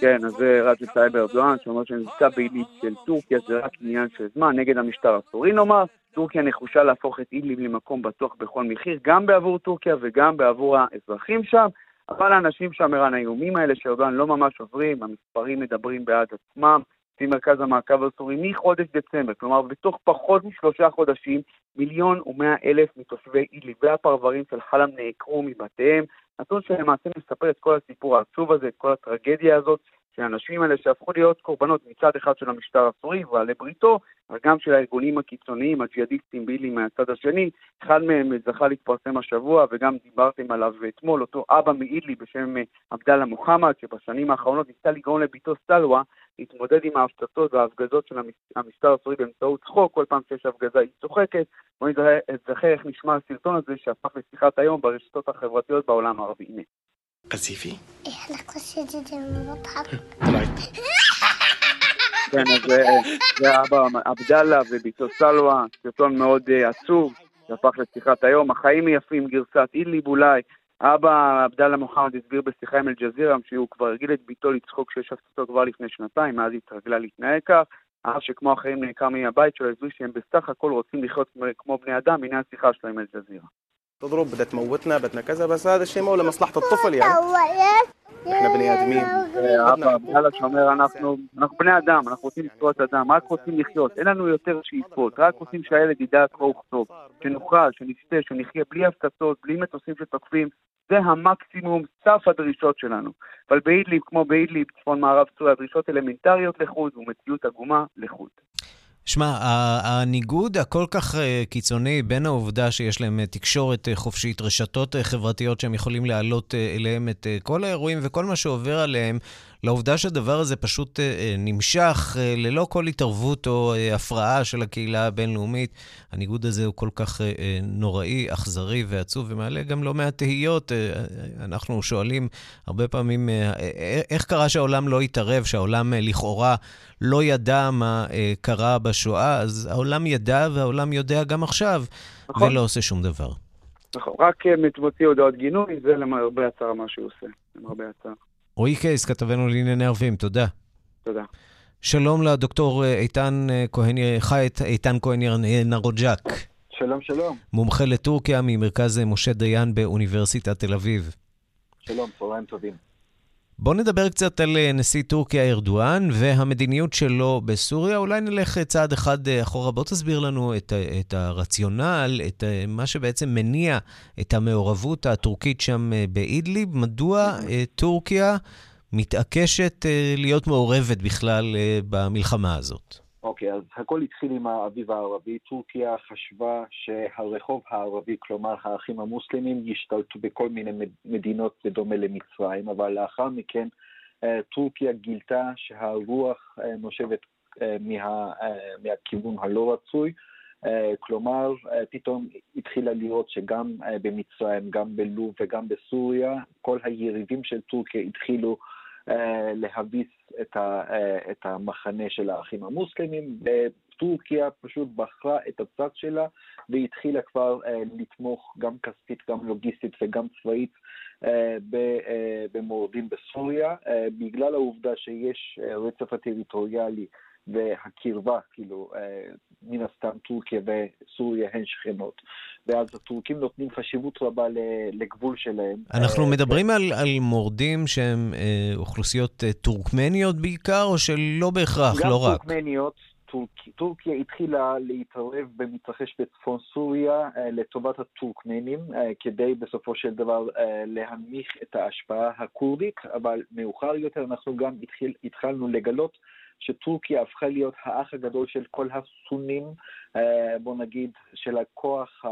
Speaker 24: כן, אז זה רג'ב טייב ארדואן, שאומר שמבצע באידליב של טורקיה זה רק עניין של זמן, נגד המשטר הסורי נאמר. טורקיה נחושה להפוך את אידליב למקום בטוח בכל מחיר, גם בעבור טורקיה וגם בעבור האזרחים שם, אבל האנשים שם, ערן, האיומים האלה שארדואן לא ממש עוברים, המספרים מדברים בעד עצמם, לפי מרכז המעקב הסורי מחודש דצמבר, כלומר בתוך פחות משלושה חודשים, מיליון ומאה אלף מתושבי אידליב והפרברים של חלם נעקרו מבתיהם, נתון שלמעשה מספר את כל הסיפור העצוב הזה, את כל הטרגדיה הזאת, של האנשים האלה שהפכו להיות קורבנות מצד אחד של המשטר הסורי ועלי בריתו, אבל גם של הארגונים הקיצוניים, הג'יהאדיסטים בילי מהצד השני. אחד מהם זכה להתפרסם השבוע, וגם דיברתם עליו אתמול, אותו אבא מאידלי בשם עבדאללה מוחמד, שבשנים האחרונות ניסה לגרום לביתו סלווה להתמודד עם ההפצצות וההפגזות של המשטר הסורי באמצעות צחוק, כל פעם שיש הפגזה היא צוחקת. בואו נזכר איך נשמע הסרטון הזה שהפך לשיחת היום ברשתות החברתיות בעולם הערבי. הנה.
Speaker 20: قذيفي؟
Speaker 23: احنا قصيدة المضحك
Speaker 24: כן, אז זה אבא עבדאללה וביתו סלווה, סרטון מאוד עצוב, שהפך לשיחת היום. החיים יפים, גרסת אידליב אולי. אבא עבדאללה מוחמד הסביר בשיחה עם אל-ג'זירה שהוא כבר הרגיל את ביתו לצחוק כשיש הפצצות כבר לפני שנתיים, מאז היא התרגלה להתנהג כך. אף שכמו אחרים נעקר מהבית שלו, הזוי שהם בסך הכל רוצים לחיות כמו בני אדם, הנה השיחה שלו עם אל-ג'זירה.
Speaker 26: تضرب بدها تموتنا بدنا كذا بس هذا الشيء مو لمصلحة الطفل يعني احنا بني ادمين
Speaker 24: אבא עבדאללה שאומר אנחנו בני אדם, אנחנו רוצים לזכויות אדם, רק רוצים לחיות, אין לנו יותר שאיפות, רק רוצים שהילד ידע קרוא וכתוב, שנאכל, שנשתה, שנחיה בלי הפצצות, בלי מטוסים שתוקפים, זה המקסימום, סף הדרישות שלנו. אבל באידליב, כמו באידליב, צפון מערב סוריה, דרישות אלמנטריות לחוד ומציאות עגומה לחוד.
Speaker 6: שמע, הניגוד הכל כך קיצוני בין העובדה שיש להם תקשורת חופשית, רשתות חברתיות שהם יכולים להעלות אליהם את כל האירועים וכל מה שעובר עליהם, לעובדה שהדבר הזה פשוט נמשך ללא כל התערבות או הפרעה של הקהילה הבינלאומית. הניגוד הזה הוא כל כך נוראי, אכזרי ועצוב, ומעלה גם לא מעט תהיות. אנחנו שואלים הרבה פעמים, איך קרה שהעולם לא התערב, שהעולם לכאורה לא ידע מה קרה בשואה, אז העולם ידע והעולם יודע גם עכשיו, נכון. ולא עושה שום דבר.
Speaker 24: נכון, רק מוציא הודעות גינוי, זה למרבה הצער מה שהוא עושה, למרבה הצער.
Speaker 6: רועי קייס, כתבנו לענייני ערבים, תודה.
Speaker 24: תודה.
Speaker 6: שלום לדוקטור איתן כהן, חי איתן כהן נרוג'ק.
Speaker 27: שלום, שלום.
Speaker 6: מומחה לטורקיה ממרכז משה דיין באוניברסיטת תל אביב.
Speaker 27: שלום, צהריים טובים.
Speaker 6: בואו נדבר קצת על אה, נשיא טורקיה ארדואן והמדיניות שלו בסוריה. אולי נלך צעד אחד אחורה. בוא תסביר לנו את, את הרציונל, את מה שבעצם מניע את המעורבות הטורקית שם באידליב. מדוע טורקיה מתעקשת להיות מעורבת בכלל במלחמה הזאת?
Speaker 28: אוקיי, אז הכל התחיל עם האביב הערבי. טורקיה חשבה שהרחוב הערבי, כלומר האחים המוסלמים, ישתלטו בכל מיני מדינות בדומה למצרים, אבל לאחר מכן אה, טורקיה גילתה שהרוח אה, נושבת אה, מה, מהכיוון הלא רצוי. כלומר, פתאום התחילה לראות שגם במצרים, גם בלוב וגם בסוריה, כל היריבים של טורקיה התחילו להביס את, ה, אה, את המחנה של האחים המוסלמים, וטורקיה פשוט בחרה את הצד שלה והתחילה כבר אה, לתמוך גם כספית, גם לוגיסטית וגם צבאית במורדים בסוריה, בגלל העובדה שיש רצף הטריטוריאלי והקרבה, כאילו, מן הסתם טורקיה וסוריה הן שכנות. ואז הטורקים נותנים חשיבות רבה לגבול שלהם.
Speaker 6: אנחנו uh, מדברים על, על מורדים שהם uh, אוכלוסיות uh, טורקמניות בעיקר, או שלא בהכרח, לא רק?
Speaker 28: גם טורקמניות. טורק, טורקיה התחילה להתערב במתרחש בצפון סוריה לטובת הטורקמנים, כדי בסופו של דבר להנמיך את ההשפעה הכורדית, אבל מאוחר יותר אנחנו גם התחיל, התחלנו לגלות שטורקיה הפכה להיות האח הגדול של כל הסונים, אה, בוא נגיד, של הכוח ה...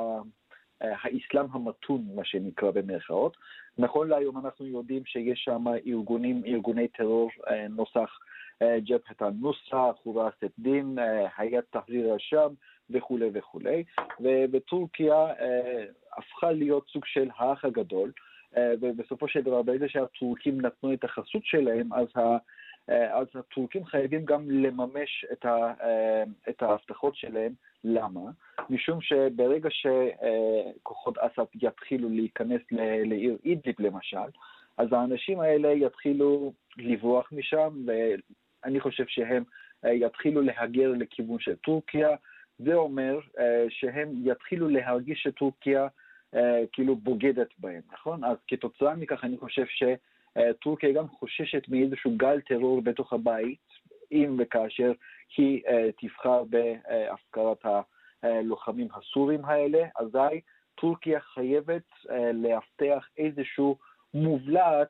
Speaker 28: אה, האסלאם המתון, מה שנקרא במרכאות. נכון להיום אנחנו יודעים שיש שם ארגונים, ארגוני טרור אה, נוסח ג'בהת א-נוסרה, חורס א-דין, היד תחזיר השם וכולי וכולי. וטורקיה הפכה להיות סוג של האח הגדול, ובסופו של דבר, ברגע שהטורקים נתנו את החסות שלהם, אז אז הטורקים חייבים גם לממש את, ה, אה, את ההבטחות שלהם. למה? משום שברגע שכוחות אסד יתחילו להיכנס לעיר אידליב למשל, אז האנשים האלה יתחילו לברוח משם, ואני חושב שהם אה, יתחילו להגר לכיוון של טורקיה. זה אומר שהם יתחילו להרגיש שטורקיה כאילו בוגדת בהם, נכון? אז כתוצאה מכך אני חושב ש... אה, טורקיה גם חוששת מאיזשהו גל טרור בתוך הבית, אם וכאשר היא אה, תבחר בהפקרת הלוחמים הסורים האלה, אזי טורקיה חייבת אה, לאבטח איזשהו מובלעת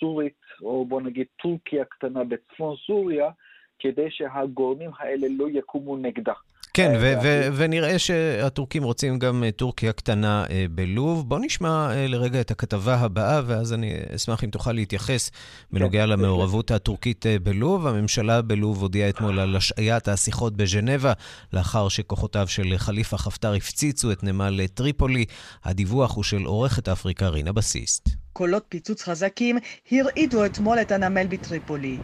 Speaker 28: סורית, או בוא נגיד טורקיה קטנה בצפון סוריה, כדי שהגורמים האלה לא יקומו נגדה.
Speaker 6: כן, אה, ונראה שהטורקים רוצים גם אה, טורקיה קטנה אה, בלוב. בוא נשמע לרגע את הכתבה הבאה, ואז אני אשמח אם תוכל להתייחס בנוגע כן, למעורבות הטורקית בלוב. הממשלה בלוב הודיעה אתמול על השעיית השיחות בז'נבה, לאחר שכוחותיו של חליפה חפטר הפציצו את נמל טריפולי. הדיווח הוא של עורכת אפריקה רינה בסיסט.
Speaker 29: קולות פיצוץ חזקים הרעידו אתמול את הנמל בטריפולי.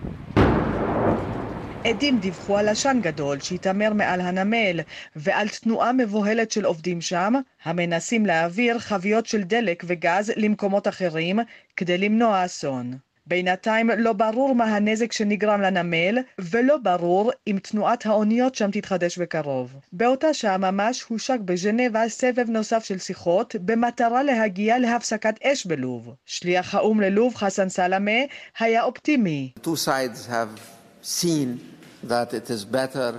Speaker 29: עדים דיווחו על עשן גדול שהתעמר מעל הנמל ועל תנועה מבוהלת של עובדים שם המנסים להעביר חביות של דלק וגז למקומות אחרים כדי למנוע אסון. בינתיים לא ברור מה הנזק שנגרם לנמל, ולא ברור אם תנועת האוניות שם תתחדש בקרוב. באותה שעה ממש הושק בז'נבה סבב נוסף של שיחות, במטרה להגיע להפסקת אש בלוב. שליח האו"ם ללוב, חסן סלמה, היה אופטימי. Two sides have seen that it is better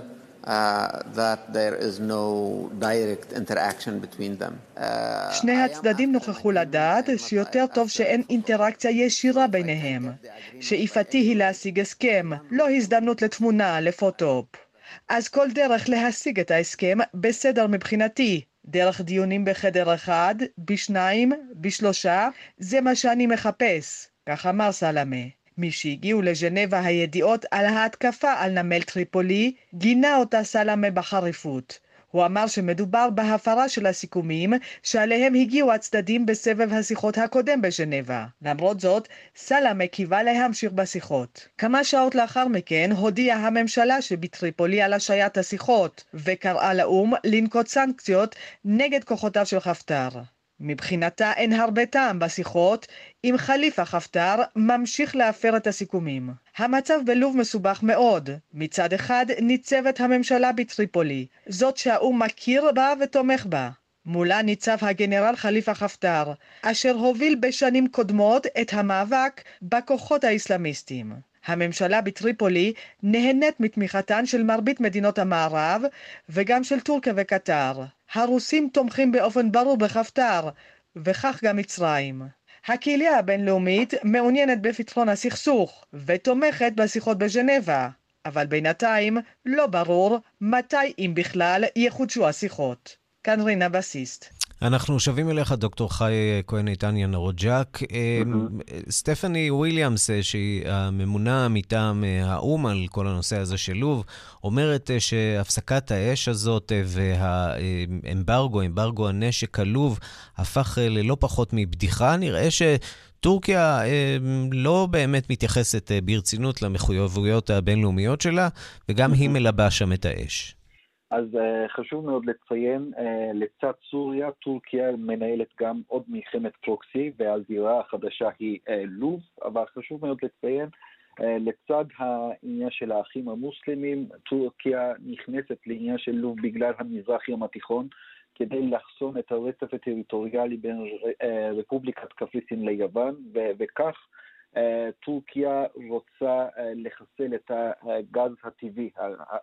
Speaker 29: Uh, that there is no direct interaction between them. Uh, שני הצדדים נוכחו לדעת שיותר טוב שאין אינטראקציה ישירה ביניהם. שאיפתי היא להשיג הסכם, לא הזדמנות לתמונה, לפוטופ. אז כל דרך להשיג את ההסכם בסדר מבחינתי. דרך דיונים בחדר אחד, בשניים, בשלושה, זה מה שאני מחפש. כך אמר סלמה. מי שהגיעו לז'נבה הידיעות על ההתקפה על נמל טריפולי, גינה אותה סלמה בחריפות. הוא אמר שמדובר בהפרה של הסיכומים שעליהם הגיעו הצדדים בסבב השיחות הקודם בז'נבה. למרות זאת, סלמה קיווה להמשיך בשיחות. כמה שעות לאחר מכן הודיעה הממשלה שבטריפולי על השעיית השיחות, וקראה לאו"ם לנקוט סנקציות נגד כוחותיו של חפטר. מבחינתה אין הרבה טעם בשיחות אם חליפה חפטר ממשיך להפר את הסיכומים. המצב בלוב מסובך מאוד. מצד אחד ניצבת הממשלה בטריפולי, זאת שהאו"ם מכיר בה ותומך בה. מולה ניצב הגנרל חליפה חפטר, אשר הוביל בשנים קודמות את המאבק בכוחות האסלאמיסטיים. הממשלה בטריפולי נהנית מתמיכתן של מרבית מדינות המערב וגם של טורקיה וקטר. הרוסים תומכים באופן ברור בחפטר, וכך גם מצרים. הקהילה הבינלאומית מעוניינת בפתרון הסכסוך ותומכת בשיחות בז'נבה, אבל בינתיים לא ברור מתי אם בכלל יחודשו השיחות. כאן רינה בסיסט.
Speaker 6: אנחנו שבים אליך, דוקטור חי כהן איתן ינרוג'ק. סטפני וויליאמס, שהיא הממונה מטעם האו"ם על כל הנושא הזה של לוב, אומרת שהפסקת האש הזאת והאמברגו, אמברגו הנשק הלוב, הפך ללא פחות מבדיחה. נראה ש... טורקיה אה, לא באמת מתייחסת אה, ברצינות למחויבויות הבינלאומיות שלה, וגם היא מלבה שם את האש.
Speaker 28: אז uh, חשוב מאוד לציין, uh, לצד סוריה, טורקיה מנהלת גם עוד מלחמת פרוקסי, והזירה החדשה היא uh, לוב, אבל חשוב מאוד לציין, לצד העניין של האחים המוסלמים, טורקיה נכנסת לעניין של לוב בגלל המזרח ים התיכון, כדי לחסום את הרצף הטריטוריאלי בין רפובליקת קפריסין ליוון, וכך טורקיה רוצה לחסל את הגז הטבעי,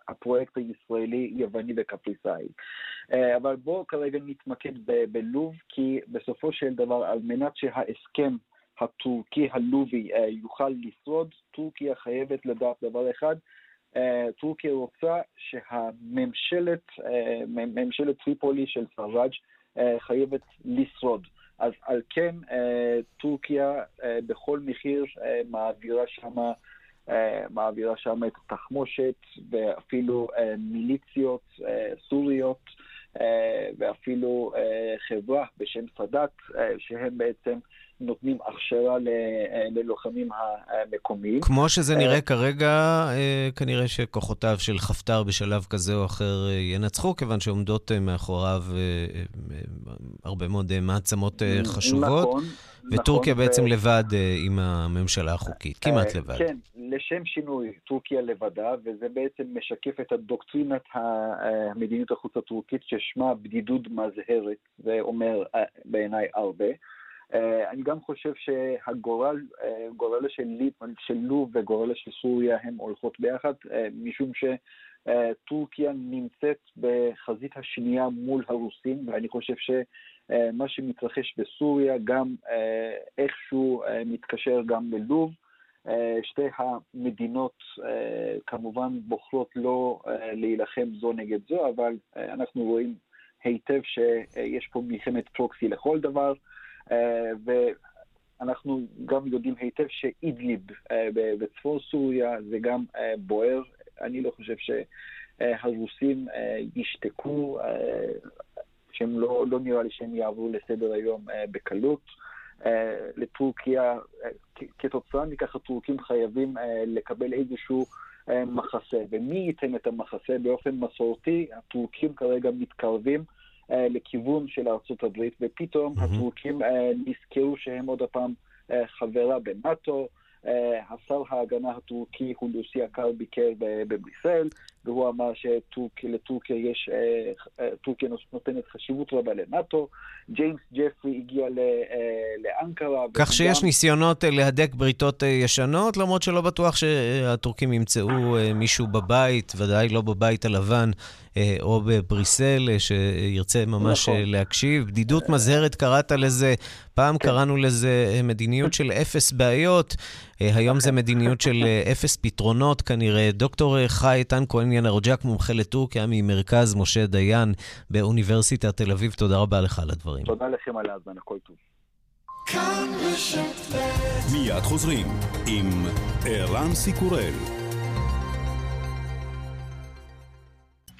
Speaker 28: הפרויקט הישראלי-יווני וקפריסאי. אבל בואו כרגע נתמקד בלוב, כי בסופו של דבר, על מנת שההסכם הטורקי הלובי יוכל לשרוד, טורקיה חייבת לדעת דבר אחד, טורקיה רוצה שהממשלת, ממשלת טריפולי של סרג' חייבת לשרוד. אז על כן טורקיה בכל מחיר מעבירה שמה מעבירה שם את התחמושת ואפילו מיליציות סוריות ואפילו חברה בשם סאדאת, שהם בעצם נותנים הכשרה ללוחמים המקומיים.
Speaker 6: כמו שזה נראה כרגע, כנראה שכוחותיו של חפטר בשלב כזה או אחר ינצחו, כיוון שעומדות מאחוריו הרבה מאוד מעצמות חשובות. נכון. וטורקיה נכון, בעצם ו... לבד עם הממשלה החוקית, כמעט לבד.
Speaker 28: כן, לשם שינוי, טורקיה לבדה, וזה בעצם משקף את הדוקטרינת המדיניות החוץ הטורקית, ששמה בדידות מזהרת, זה אומר בעיניי הרבה. אני גם חושב שהגורל, גורלה של, של לוב וגורלה של סוריה הם הולכות ביחד, משום שטורקיה נמצאת בחזית השנייה מול הרוסים, ואני חושב שמה שמתרחש בסוריה גם איכשהו מתקשר גם ללוב. שתי המדינות כמובן בוחרות לא להילחם זו נגד זו, אבל אנחנו רואים היטב שיש פה מלחמת פרוקסי לכל דבר. ואנחנו גם יודעים היטב שאידליב בצפון סוריה זה גם בוער. אני לא חושב שהרוסים ישתקו, שהם לא, לא נראה לי שהם יעברו לסדר היום בקלות. לטורקיה, כתוצאה מכך הטורקים חייבים לקבל איזשהו מחסה. ומי ייתן את המחסה? באופן מסורתי, הטורקים כרגע מתקרבים לכיוון של ארצות הברית, ופתאום mm-hmm. הטורקים נזכרו שהם עוד הפעם חברה בנאט"ו. השר ההגנה הטורקי הוא לוסי הקר ביקר בבריסל, והוא אמר שלטורקיה יש, טורקיה נותנת חשיבות רבה לנאט"ו. ג'יימס ג'פרי הגיע לאנקרה.
Speaker 6: כך שיש. ניסיונות להדק בריתות ישנות, למרות שלא בטוח שהטורקים ימצאו מישהו בבית, ודאי לא בבית הלבן. או בבריסל, שירצה ממש נכון. להקשיב. בדידות מזהרת קראת לזה, פעם כן. קראנו לזה מדיניות של אפס בעיות, היום זה מדיניות של אפס פתרונות כנראה. דוקטור חי איתן כהן ינרג'ק, מומחה לטורקיה ממרכז משה דיין באוניברסיטת תל אביב, תודה רבה לך על הדברים.
Speaker 28: תודה לכם על ההזמן, הכל טוב.
Speaker 5: מיד חוזרים עם ערן סיקורל.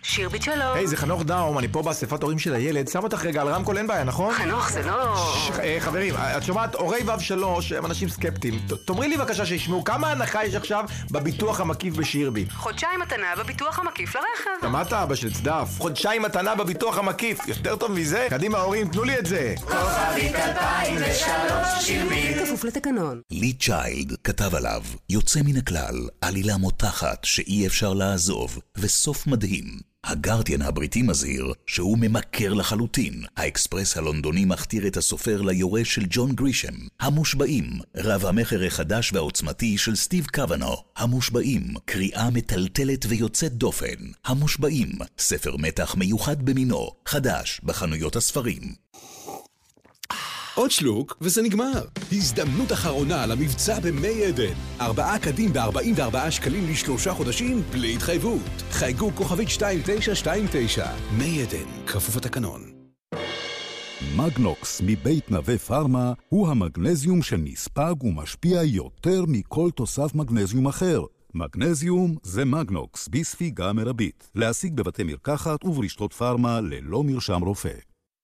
Speaker 30: שירביט שלום.
Speaker 31: היי, זה חנוך דאום, אני פה באספת הורים של הילד. שם אותך רגע על רמקול, אין בעיה, נכון?
Speaker 30: חנוך, זה לא...
Speaker 31: אה, חברים, את שומעת, הורי ו' שלוש הם אנשים סקפטיים. תאמרי לי בבקשה שישמעו, כמה הנחה יש עכשיו בביטוח המקיף בשירביט?
Speaker 30: חודשיים מתנה בביטוח המקיף לרכב.
Speaker 31: שמעת, אבא של צדף? חודשיים מתנה בביטוח המקיף. יותר טוב מזה? קדימה, הורים, תנו לי את זה.
Speaker 30: כוכבית 2003 שירביט. כפוף לתקנון.
Speaker 17: לי צ'יילד כתב עליו, יוצא מן הכלל, עלילה מותחת שאי אפשר לעזוב, וסוף מדהים. הגרדיאן הבריטי מזהיר שהוא ממכר לחלוטין. האקספרס הלונדוני מכתיר את הסופר ליורש של ג'ון גרישם. המושבעים, רב המכר החדש והעוצמתי של סטיב קוונו. המושבעים, קריאה מטלטלת ויוצאת דופן. המושבעים, ספר מתח מיוחד במינו, חדש בחנויות הספרים.
Speaker 32: עוד שלוק, וזה נגמר. הזדמנות אחרונה למבצע במי עדן. ארבעה קדים ב-44 שקלים לשלושה חודשים, בלי התחייבות. חייגו כוכבית 2929. מי עדן, כפוף לתקנון.
Speaker 5: מגנוקס מבית נווה פארמה הוא המגנזיום שנספג ומשפיע יותר מכל תוסף מגנזיום אחר. מגנזיום זה מגנוקס בספיגה מרבית. להשיג בבתי מרקחת וברשתות פארמה ללא מרשם רופא.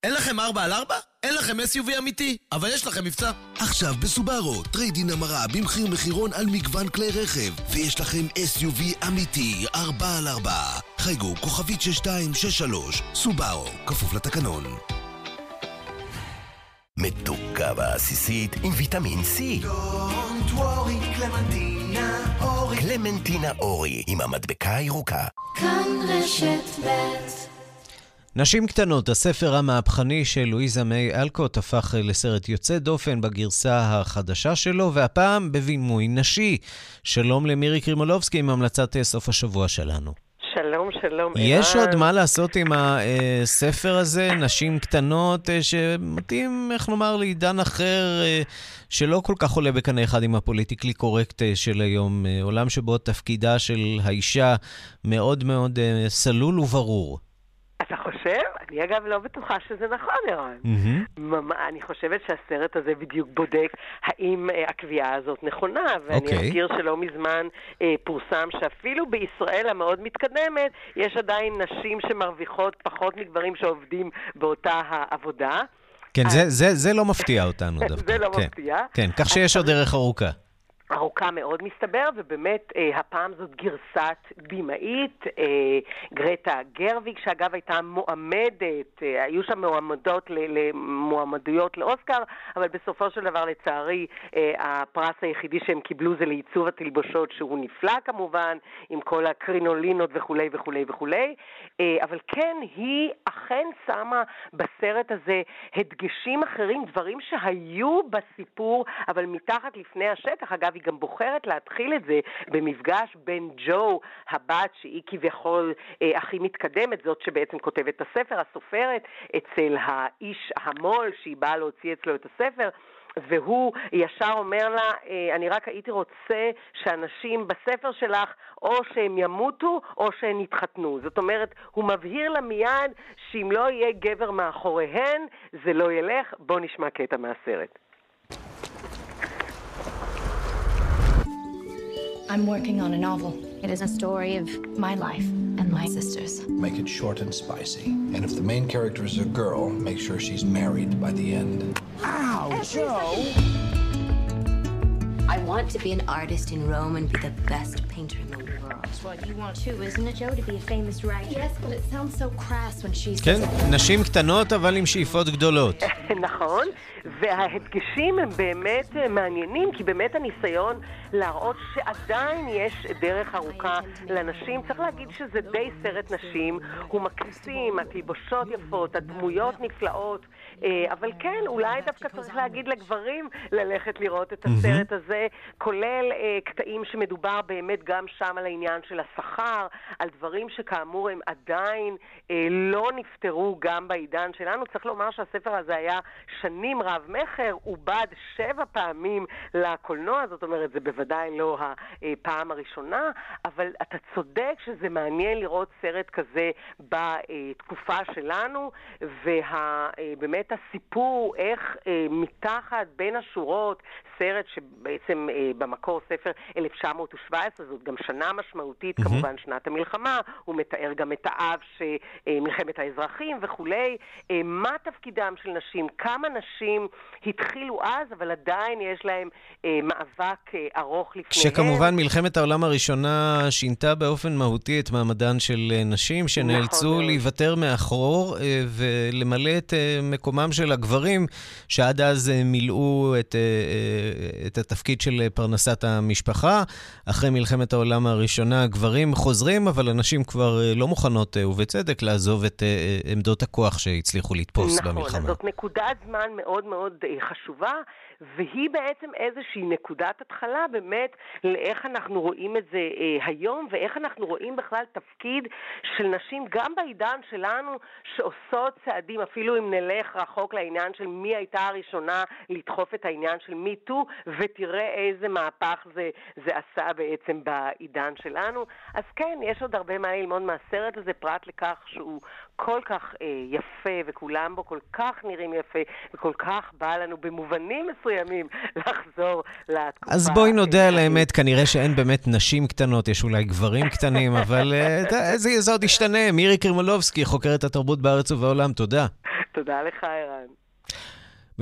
Speaker 33: אין לכם 4 על 4? אין לכם SUV אמיתי, אבל יש לכם מבצע.
Speaker 17: עכשיו בסובארו, טרייד אין המרה במחיר מחירון על מגוון כלי רכב, ויש לכם SUV אמיתי, 4 על 4. חייגו כוכבית 6263, סובארו, כפוף לתקנון.
Speaker 18: מתוקה ועסיסית עם ויטמין C.
Speaker 2: Don't worry, קלמנטינה אורי.
Speaker 18: קלמנטינה אורי עם המדבקה הירוקה.
Speaker 2: כאן רשת ב'
Speaker 6: נשים קטנות, הספר המהפכני של לואיזה מיי אלקוט הפך לסרט יוצא דופן בגרסה החדשה שלו, והפעם בבימוי נשי. שלום למירי קרימולובסקי עם המלצת סוף השבוע שלנו.
Speaker 34: שלום, שלום.
Speaker 6: יש
Speaker 34: ערן.
Speaker 6: עוד מה לעשות עם הספר הזה, נשים קטנות, אה, שמתאים, איך נאמר, לעידן אחר, אה, שלא כל כך עולה בקנה אחד עם הפוליטיקלי קורקט אה, של היום. אה, עולם שבו תפקידה של האישה מאוד מאוד אה, סלול וברור.
Speaker 34: חושב? אני אגב לא בטוחה שזה נכון, ערן. ממ- אני חושבת שהסרט הזה בדיוק בודק האם אה, הקביעה הזאת נכונה, ואני
Speaker 6: אוקיי.
Speaker 34: אזכיר שלא מזמן אה, פורסם שאפילו בישראל המאוד מתקדמת, יש עדיין נשים שמרוויחות פחות מגברים שעובדים באותה העבודה.
Speaker 6: כן, זה, זה, זה לא מפתיע אותנו דווקא. [LAUGHS]
Speaker 34: זה לא
Speaker 6: כן.
Speaker 34: מפתיע.
Speaker 6: כן, כך שיש עוד דרך ארוכה.
Speaker 34: ארוכה מאוד מסתבר, ובאמת אה, הפעם זאת גרסת בימאית, אה, גרטה גרוויג, שאגב הייתה מועמדת, אה, היו שם מועמדות למועמדויות לאוסקר, אבל בסופו של דבר לצערי אה, הפרס היחידי שהם קיבלו זה לעיצוב התלבושות, שהוא נפלא כמובן, עם כל הקרינולינות וכולי וכולי וכולי, אה, אבל כן, היא אכן שמה בסרט הזה הדגשים אחרים, דברים שהיו בסיפור, אבל מתחת לפני השטח. אגב, היא גם בוחרת להתחיל את זה במפגש בין ג'ו, הבת שהיא כביכול אה, הכי מתקדמת, זאת שבעצם כותבת את הספר, הסופרת, אצל האיש המו"ל שהיא באה להוציא אצלו את הספר. והוא ישר אומר לה, אה, אני רק הייתי רוצה שאנשים בספר שלך או שהם ימותו או שהם יתחתנו. זאת אומרת, הוא מבהיר לה מיד שאם לא יהיה גבר מאחוריהן, זה לא ילך. בואו נשמע קטע מהסרט.
Speaker 35: I'm working on a novel. It is a story of my life and my sister's.
Speaker 27: Make it short and spicy. And if the main character is a girl, make sure she's married by the end.
Speaker 35: Ow, Joe!
Speaker 36: I want to be an artist in Rome and be the best painter in the world.
Speaker 35: That's what you want too, isn't it, Joe, to be a famous writer? Yes, but it sounds so crass when she
Speaker 6: כן, נשים קטנות אבל עם שאיפות גדולות. [LAUGHS]
Speaker 34: נכון, וההדגשים הם באמת מעניינים, כי באמת הניסיון להראות שעדיין יש דרך ארוכה לנשים. צריך להגיד שזה די סרט נשים, הוא מקסים, התלבושות יפות, הדמויות נפלאות, אה, אבל כן, אולי דווקא צריך להגיד לגברים ללכת לראות את הסרט הזה, כולל אה, קטעים שמדובר באמת גם שם על העניין של השכר, על דברים שכאמור הם עדיין אה, לא נפתרו גם בעידן שלנו. צריך לומר שהספר הזה היה שנים רב-מכר, עובד שבע פעמים לקולנוע, זאת אומרת, זה בוודאי לא הפעם הראשונה, אבל אתה צודק שזה מעניין לראות סרט כזה בתקופה שלנו, ובאמת הסיפור, איך אה, מתחת, בין השורות, סרט שבעצם אה, במקור ספר 1917, זאת גם שנה משמעותית,
Speaker 2: מהמם.
Speaker 34: כמובן שנת המלחמה, הוא מתאר גם את האב שמלחמת האזרחים וכולי. אה, מה תפקידם של נשים? כמה נשים התחילו אז, אבל עדיין יש להם אה, מאבק אה, ארוך לפניהם.
Speaker 6: כשכמובן מלחמת העולם הראשונה שינתה באופן מהותי את מעמדן של אה, נשים, שנאלצו
Speaker 34: מאוד.
Speaker 6: להיוותר מאחור אה, ולמלא את אה, מקומם של הגברים, שעד אז אה, מילאו את אה, אה, את התפקיד של פרנסת המשפחה. אחרי מלחמת העולם הראשונה, גברים חוזרים, אבל הנשים כבר לא מוכנות, ובצדק, לעזוב את עמדות הכוח שהצליחו לתפוס
Speaker 34: נכון,
Speaker 6: במלחמה.
Speaker 34: נכון, זאת נקודת זמן מאוד מאוד חשובה. והיא בעצם איזושהי נקודת התחלה באמת לאיך אנחנו רואים את זה אה, היום, ואיך אנחנו רואים בכלל תפקיד של נשים גם בעידן שלנו, שעושות צעדים, אפילו אם נלך רחוק לעניין של מי הייתה הראשונה לדחוף את העניין של מי טו, ותראה איזה מהפך זה, זה עשה בעצם בעידן שלנו. אז כן, יש עוד הרבה מה ללמוד מהסרט הזה, פרט לכך שהוא כל כך אה, יפה, וכולם בו כל כך נראים יפה, וכל כך בא לנו במובנים מסוימים [LAUGHS] לחזור לתקופה.
Speaker 6: אז בואי נודה על האמת, כנראה שאין באמת נשים קטנות, יש אולי גברים קטנים, [LAUGHS] אבל אה, זה, זה עוד ישתנה. מירי קרמלובסקי, חוקרת התרבות בארץ ובעולם, תודה.
Speaker 34: תודה לך, ערן.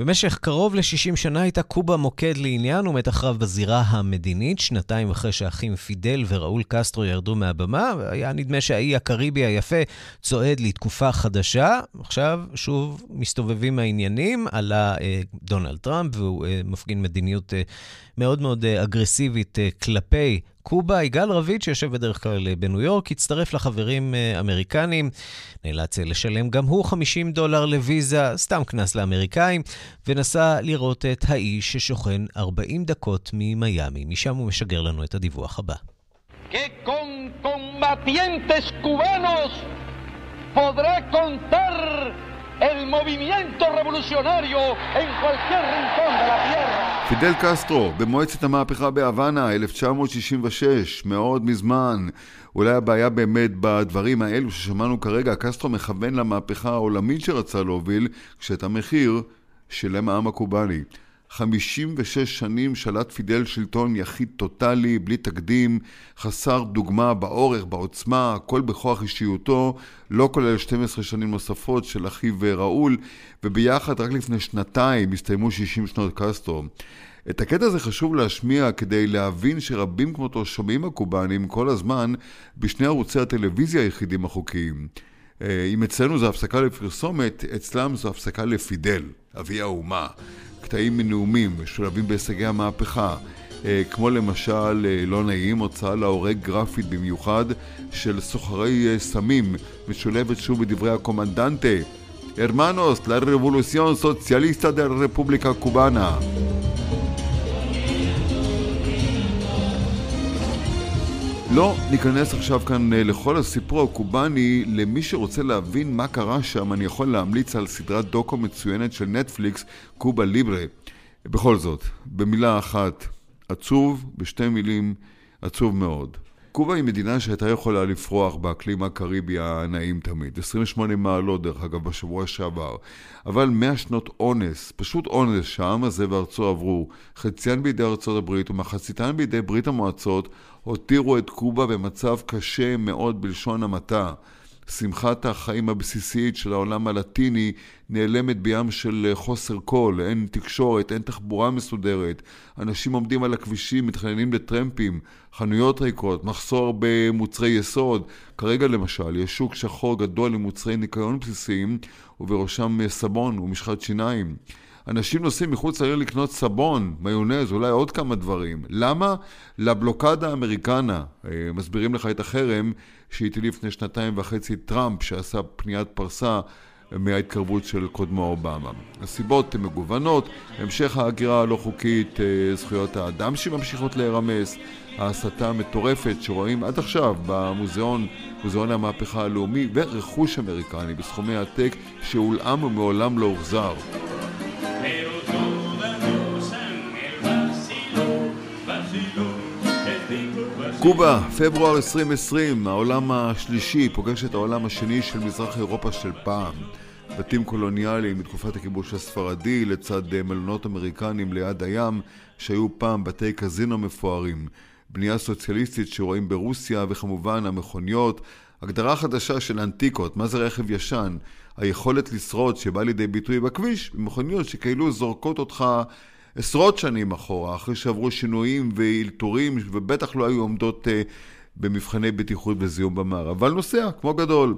Speaker 6: במשך קרוב ל-60 שנה הייתה קובה מוקד לעניין ומתח רב בזירה המדינית, שנתיים אחרי שהאחים פידל וראול קסטרו ירדו מהבמה, והיה נדמה שהאי הקריבי היפה צועד לתקופה חדשה. עכשיו שוב מסתובבים העניינים, עלה אה, דונלד טראמפ והוא אה, מפגין מדיניות אה, מאוד מאוד אה, אגרסיבית אה, כלפי קובה, יגאל רביד, שיושב בדרך כלל אה, בניו יורק, הצטרף לחברים אמריקנים, נאלץ לשלם גם הוא 50 דולר לוויזה, סתם קנס לאמריקאים, ונסע לראות את האיש ששוכן 40 דקות ממיאמי. משם הוא משגר לנו את הדיווח הבא. podrá contar el movimiento revolucionario en cualquier rincón de la tierra.
Speaker 37: פידל קסטרו, במועצת המהפכה בהוואנה, 1966, מאוד מזמן. אולי הבעיה באמת בדברים האלו ששמענו כרגע, קסטרו מכוון למהפכה העולמית שרצה להוביל, כשאת המחיר שילם העם הקובאני. 56 שנים שלט פידל שלטון יחיד טוטאלי, בלי תקדים, חסר דוגמה באורך, בעוצמה, הכל בכוח אישיותו, לא כולל 12 שנים נוספות של אחיו ראול, וביחד רק לפני שנתיים הסתיימו 60 שנות קסטרו. את הקטע הזה חשוב להשמיע כדי להבין שרבים כמותו שומעים הקובאנים כל הזמן בשני ערוצי הטלוויזיה היחידים החוקיים. אה, אם אצלנו זו הפסקה לפרסומת, אצלם זו הפסקה לפידל, אבי האומה. קטעים מנאומים משולבים בהישגי המהפכה, אה, כמו למשל אה, לא נעים, הוצאה להורג גרפית במיוחד של סוחרי אה, סמים, משולבת שוב בדברי הקומנדנטה הרמנוס, socialista de la República Cubana. לא ניכנס עכשיו כאן לכל הסיפור הקובאני, למי שרוצה להבין מה קרה שם, אני יכול להמליץ על סדרת דוקו מצוינת של נטפליקס, קובה ליברה. בכל זאת, במילה אחת, עצוב, בשתי מילים, עצוב מאוד. קובה היא מדינה שהייתה יכולה לפרוח באקלים הקריבי הנעים תמיד. 28 מעלות, דרך אגב, בשבוע שעבר. אבל 100 שנות אונס, פשוט אונס, שהעם הזה וארצו עברו, חציין בידי ארצות הברית ומחציתן בידי ברית המועצות, הותירו את קובה במצב קשה מאוד בלשון המעטה. שמחת החיים הבסיסית של העולם הלטיני נעלמת בים של חוסר קול, אין תקשורת, אין תחבורה מסודרת, אנשים עומדים על הכבישים, מתחננים לטרמפים, חנויות ריקות, מחסור במוצרי יסוד. כרגע למשל, יש שוק שחור גדול למוצרי ניקיון בסיסיים, ובראשם סבון ומשחת שיניים. אנשים נוסעים מחוץ לעיר לקנות סבון, מיונז, אולי עוד כמה דברים. למה? לבלוקדה האמריקנה, אה, מסבירים לך את החרם שהטיל לפני שנתיים וחצי טראמפ, שעשה פניית פרסה מההתקרבות של קודמו אובמה. הסיבות הן מגוונות, המשך ההגירה הלא חוקית, אה, זכויות האדם שממשיכות להירמס, ההסתה המטורפת שרואים עד עכשיו במוזיאון, מוזיאון המהפכה הלאומי, ורכוש אמריקני בסכומי עתק שהולאם ומעולם לא הוחזר. קובה, פברואר 2020, העולם השלישי פוגש את העולם השני של מזרח אירופה של פעם. בתים קולוניאליים מתקופת הכיבוש הספרדי לצד מלונות אמריקנים ליד הים שהיו פעם בתי קזינו מפוארים. בנייה סוציאליסטית שרואים ברוסיה וכמובן המכוניות. הגדרה חדשה של אנטיקות, מה זה רכב ישן? היכולת לשרוד שבא לידי ביטוי בכביש במכוניות שכאילו זורקות אותך עשרות שנים אחורה, אחרי שעברו שינויים ואילתורים, ובטח לא היו עומדות uh, במבחני בטיחות וזיהום במערב, אבל נוסע, כמו גדול.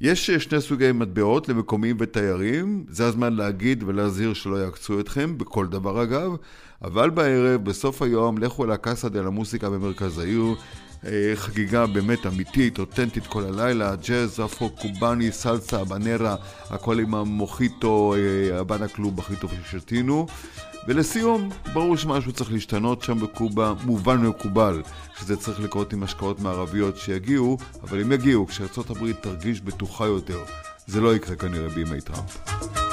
Speaker 37: יש אה, שני סוגי מטבעות למקומיים ותיירים, זה הזמן להגיד ולהזהיר שלא יעקצו אתכם, בכל דבר אגב, אבל בערב, בסוף היום, לכו אל הקאסה דה למוסיקה במרכז העיר, אה, חגיגה באמת אמיתית, אותנטית כל הלילה, ג'אז, אפרו, קובאני, סלסה, בנרה, הכל עם המוחיטו, אה, הבנה קלוב הכי טוב ששתינו. ולסיום, ברור שמשהו צריך להשתנות שם בקובה, מובן ומקובל שזה צריך לקרות עם השקעות מערביות שיגיעו, אבל אם יגיעו, כשארצות הברית תרגיש בטוחה יותר, זה לא יקרה כנראה בימי טראמפ.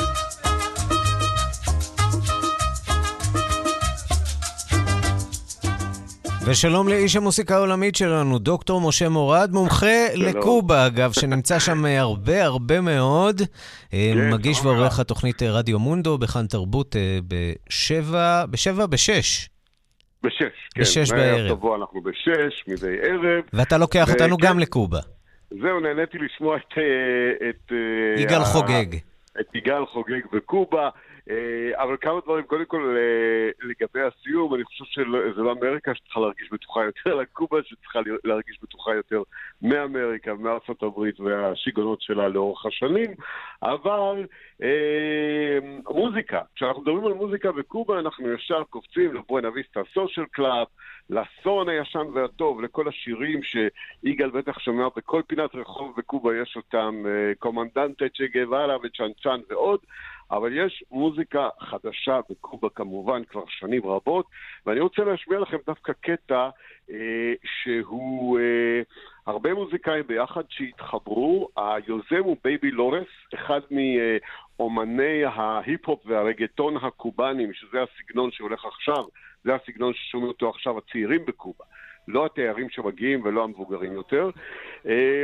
Speaker 6: ושלום לאיש המוסיקה העולמית שלנו, דוקטור משה מורד, מומחה לקובה, אגב, שנמצא שם הרבה הרבה מאוד. אה,
Speaker 38: כן,
Speaker 6: מגיש ועורך התוכנית אה, רדיו מונדו בכאן תרבות אה, בשבע, בשבע? בשש.
Speaker 38: בשש, כן.
Speaker 6: בשש בערב.
Speaker 38: מהשבוע אנחנו בשש, מדי ערב.
Speaker 6: ואתה לוקח אותנו גם לקובה.
Speaker 38: זהו, נהניתי לשמוע את... אה, את אה,
Speaker 6: יגאל
Speaker 38: ה-
Speaker 6: חוגג.
Speaker 38: את יגאל חוגג בקובה. אה, אבל כמה דברים, קודם כל אה, לגבי הסיום, אני חושב שזה לא אמריקה שצריכה להרגיש בטוחה יותר, אלא קובה שצריכה להרגיש בטוחה יותר מאמריקה, מארצות הברית והשיגעונות שלה לאורך השנים. אבל אה, מוזיקה, כשאנחנו מדברים על מוזיקה בקובה, אנחנו ישר קופצים לבואנה ויסטה סושיאל קלאב, לסון הישן והטוב, לכל השירים שיגאל בטח שומע בכל פינת רחוב בקובה יש אותם, אה, קומנדנטה צ'ה גווארה וצ'אנצ'אן ועוד. אבל יש מוזיקה חדשה בקובה כמובן כבר שנים רבות, ואני רוצה להשמיע לכם דווקא קטע אה, שהוא אה, הרבה מוזיקאים ביחד שהתחברו. היוזם הוא בייבי לורס, אחד מאומני ההיפ-הופ והרגטון הקובאנים, שזה הסגנון שהולך עכשיו, זה הסגנון ששומעים אותו עכשיו הצעירים בקובה. לא התיירים שמגיעים ולא המבוגרים יותר. אה,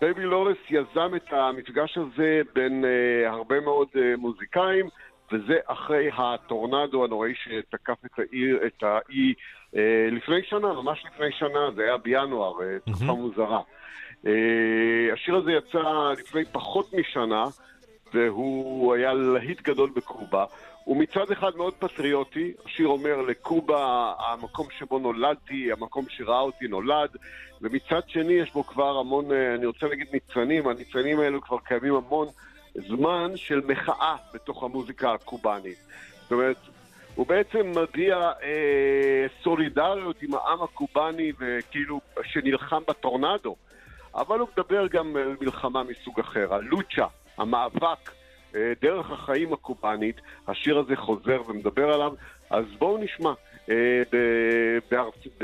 Speaker 38: בייבי לורס יזם את המפגש הזה בין אה, הרבה מאוד אה, מוזיקאים, וזה אחרי הטורנדו הנוראי שתקף את האי לפני שנה, ממש לפני שנה, זה היה בינואר, uh, תקופה מוזרה. Uh, השיר הזה יצא לפני פחות משנה, והוא היה להיט גדול בקובה. הוא מצד אחד מאוד פטריוטי, השיר אומר לקובה, המקום שבו נולדתי, המקום שראה אותי נולד, ומצד שני יש בו כבר המון, אה, אני רוצה להגיד ניצנים, הניצנים האלו כבר קיימים המון זמן של מחאה בתוך המוזיקה הקובאנית. זאת אומרת, הוא בעצם מביע אה, סולידריות עם העם הקובאני וכאילו שנלחם בטורנדו, אבל הוא מדבר גם על מלחמה מסוג אחר, הלוצ'ה, המאבק. אה, דרך החיים הקובאנית, השיר הזה חוזר ומדבר עליו, אז בואו נשמע. אה, בארצ-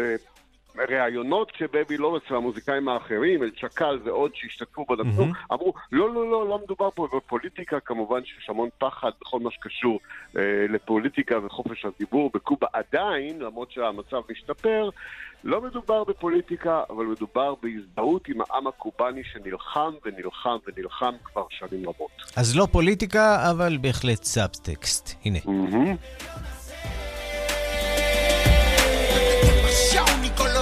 Speaker 38: בראיונות שבבי לורס והמוזיקאים האחרים, אל צ'קל ועוד שהשתתפו בנתנו, אמרו, לא, לא, לא, לא מדובר פה בפוליטיקה, כמובן שיש המון פחד בכל מה שקשור אה, לפוליטיקה וחופש הדיבור בקובה עדיין, למרות שהמצב משתפר, לא מדובר בפוליטיקה, אבל מדובר בהזדהות עם העם הקובאני שנלחם ונלחם ונלחם כבר שנים רבות.
Speaker 6: אז לא פוליטיקה, אבל בהחלט סאבטקסט. הנה.
Speaker 39: Nicolóía.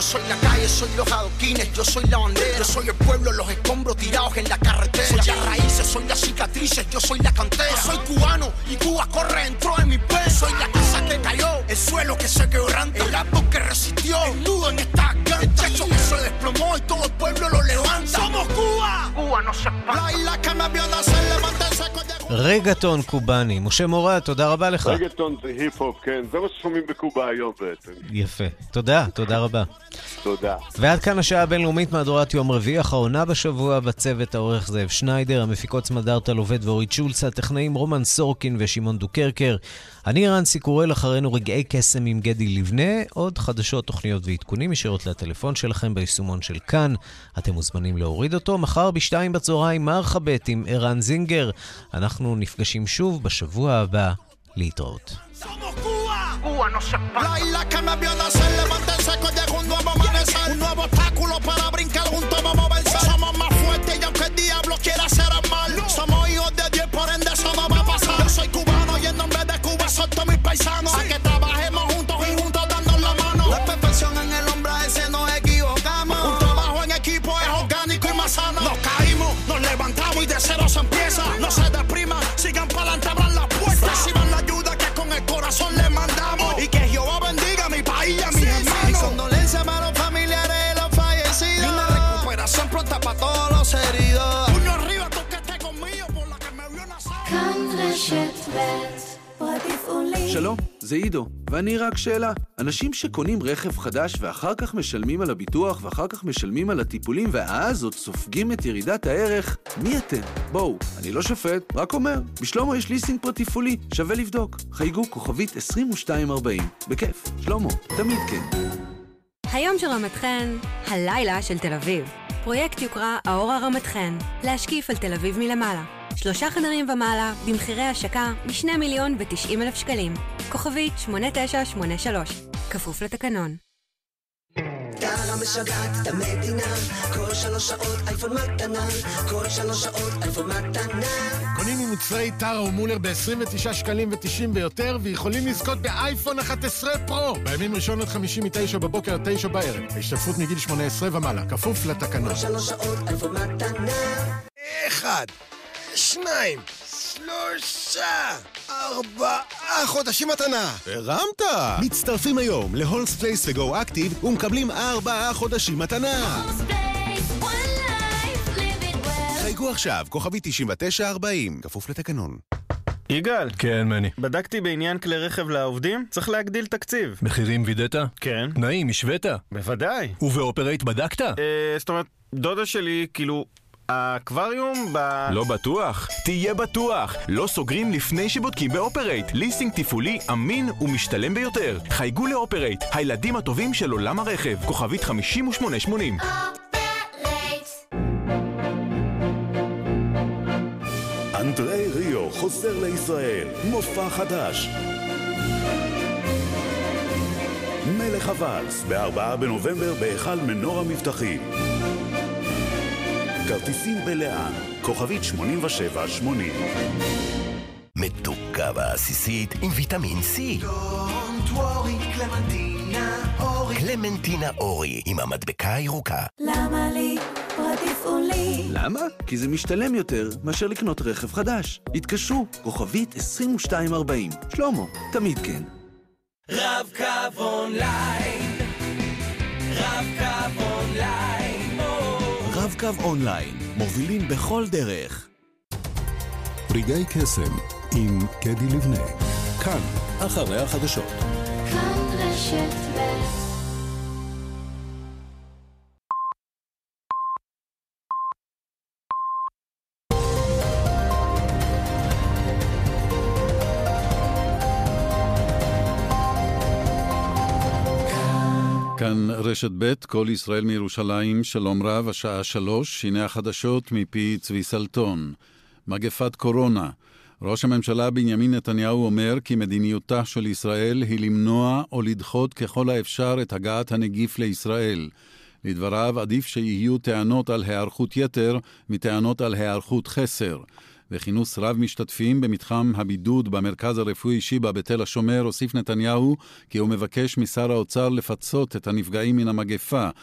Speaker 39: Yo soy la calle, soy los adoquines, yo soy la bandera, yo soy el pueblo, los escombros tirados en la carretera. Soy las raíces, soy las cicatrices, yo soy la cantera. Soy cubano y Cuba corre dentro de mi pecho. Soy la casa que cayó, el suelo que se quebranta, el árbol que resistió, el nudo en esta garganta, el techo que se desplomó y todo el pueblo lo levanta. ¡Somos Cuba! Cuba no se espanta. La isla que me vio nacer, levántense con
Speaker 6: רגטון קובאני. משה מורד, תודה רבה לך.
Speaker 38: רגטון זה היפ-הופ, כן, זה מה ששומעים בקובה היום בעצם.
Speaker 6: יפה. תודה, תודה רבה.
Speaker 38: תודה.
Speaker 6: ועד כאן השעה הבינלאומית מהדורת יום רביעי, האחרונה בשבוע בצוות העורך זאב שניידר, המפיקות סמדארטה לובד ואורית שולץ, הטכנאים רומן סורקין ושמעון דוקרקר. אני רנסי קורל, אחרינו רגעי קסם עם גדי לבנה, עוד חדשות, תוכניות ועדכונים ישירות לטלפון שלכם ביישומון של כאן. אתם מוזמנים להוריד אותו. מחר בשתיים בצהריים מרחבת עם ערן זינגר. אנחנו נפגשים שוב בשבוע הבא. להתראות.
Speaker 39: La isla nacer, levántense que llega un nuevo amanecer. Un nuevo obstáculo para brincar juntos paisano. Sí. A que
Speaker 40: זה עידו, ואני רק שאלה. אנשים שקונים רכב חדש ואחר כך משלמים על הביטוח ואחר כך משלמים על הטיפולים ואז עוד סופגים את ירידת הערך, מי אתם? בואו, אני לא שופט, רק אומר. בשלומו יש ליסינג פרטי תפעולי, שווה לבדוק. חייגו כוכבית 2240. בכיף, שלמה, תמיד כן.
Speaker 41: היום של רמת חן, הלילה של תל אביב. פרויקט יוקרה האור הרמת חן, להשקיף על תל אביב מלמעלה. שלושה חדרים ומעלה, במחירי השקה מ-2 מיליון ו-90 אלף שקלים. כוכבית 8983, כפוף לתקנון.
Speaker 42: טרה משגעת את המדינה, כל שלוש שעות אייפון מתנה, כל שלוש שעות אייפון מתנה.
Speaker 43: קונים ממוצרי טרה ומולר ב-29 שקלים ו-90 ויותר, ויכולים לזכות באייפון 11 פרו! בימים ראשון עד חמישי מ-9 בבוקר עד 9 בערב. ההשתתפות מגיל 18 ומעלה, כפוף לתקנון.
Speaker 42: כל שלוש שעות אייפון מתנה.
Speaker 44: אחד, שניים, שלושה, ארבעה חודשים מתנה.
Speaker 32: הרמת! מצטרפים היום ל Holmes Place ו Go Active ומקבלים ארבעה חודשים מתנה. חייגו עכשיו, כוכבי 9940, כפוף לתקנון.
Speaker 45: יגאל.
Speaker 46: כן, מני.
Speaker 45: בדקתי בעניין כלי רכב לעובדים, צריך להגדיל תקציב.
Speaker 46: מחירים וידאת?
Speaker 45: כן.
Speaker 46: תנאים, השווית?
Speaker 45: בוודאי.
Speaker 46: ובאופרייט בדקת?
Speaker 45: אה, זאת אומרת, דודה שלי, כאילו, האקווריום ב...
Speaker 47: לא בטוח? תהיה בטוח! לא סוגרים לפני שבודקים באופרייט. ליסינג תפעולי אמין ומשתלם ביותר. חייגו לאופרייט, הילדים הטובים של עולם הרכב. כוכבית 5880.
Speaker 5: אנדרי ריו חוזר לישראל, מופע חדש. מלך הוואלס, ב-4 בנובמבר בהיכל מנור המבטחים. כרטיסים בלאן, כוכבית 8780.
Speaker 18: מתוקה ועסיסית עם ויטמין C.
Speaker 42: Don't worry, קלמנטינה אורי.
Speaker 18: קלמנטינה אורי עם המדבקה הירוקה.
Speaker 15: למה לי?
Speaker 40: למה? כי זה משתלם יותר מאשר לקנות רכב חדש. התקשרו, כוכבית 2240. שלמה, תמיד כן.
Speaker 42: רב-קו אונליין, רב-קו אונליין,
Speaker 32: רב-קו אונליין, מובילים בכל דרך. רגעי קסם עם קדי לבנה. כאן, אחרי החדשות.
Speaker 15: כאן רשת ב'
Speaker 1: כאן רשת ב', כל ישראל מירושלים, שלום רב, השעה שלוש, הנה החדשות מפי צבי סלטון. מגפת קורונה. ראש הממשלה בנימין נתניהו אומר כי מדיניותה של ישראל היא למנוע או לדחות ככל האפשר את הגעת הנגיף לישראל. לדבריו, עדיף שיהיו טענות על היערכות יתר מטענות על היערכות חסר. וכינוס רב משתתפים במתחם הבידוד במרכז הרפואי שיבא בתל השומר, הוסיף נתניהו כי הוא מבקש משר האוצר לפצות את הנפגעים מן המגפה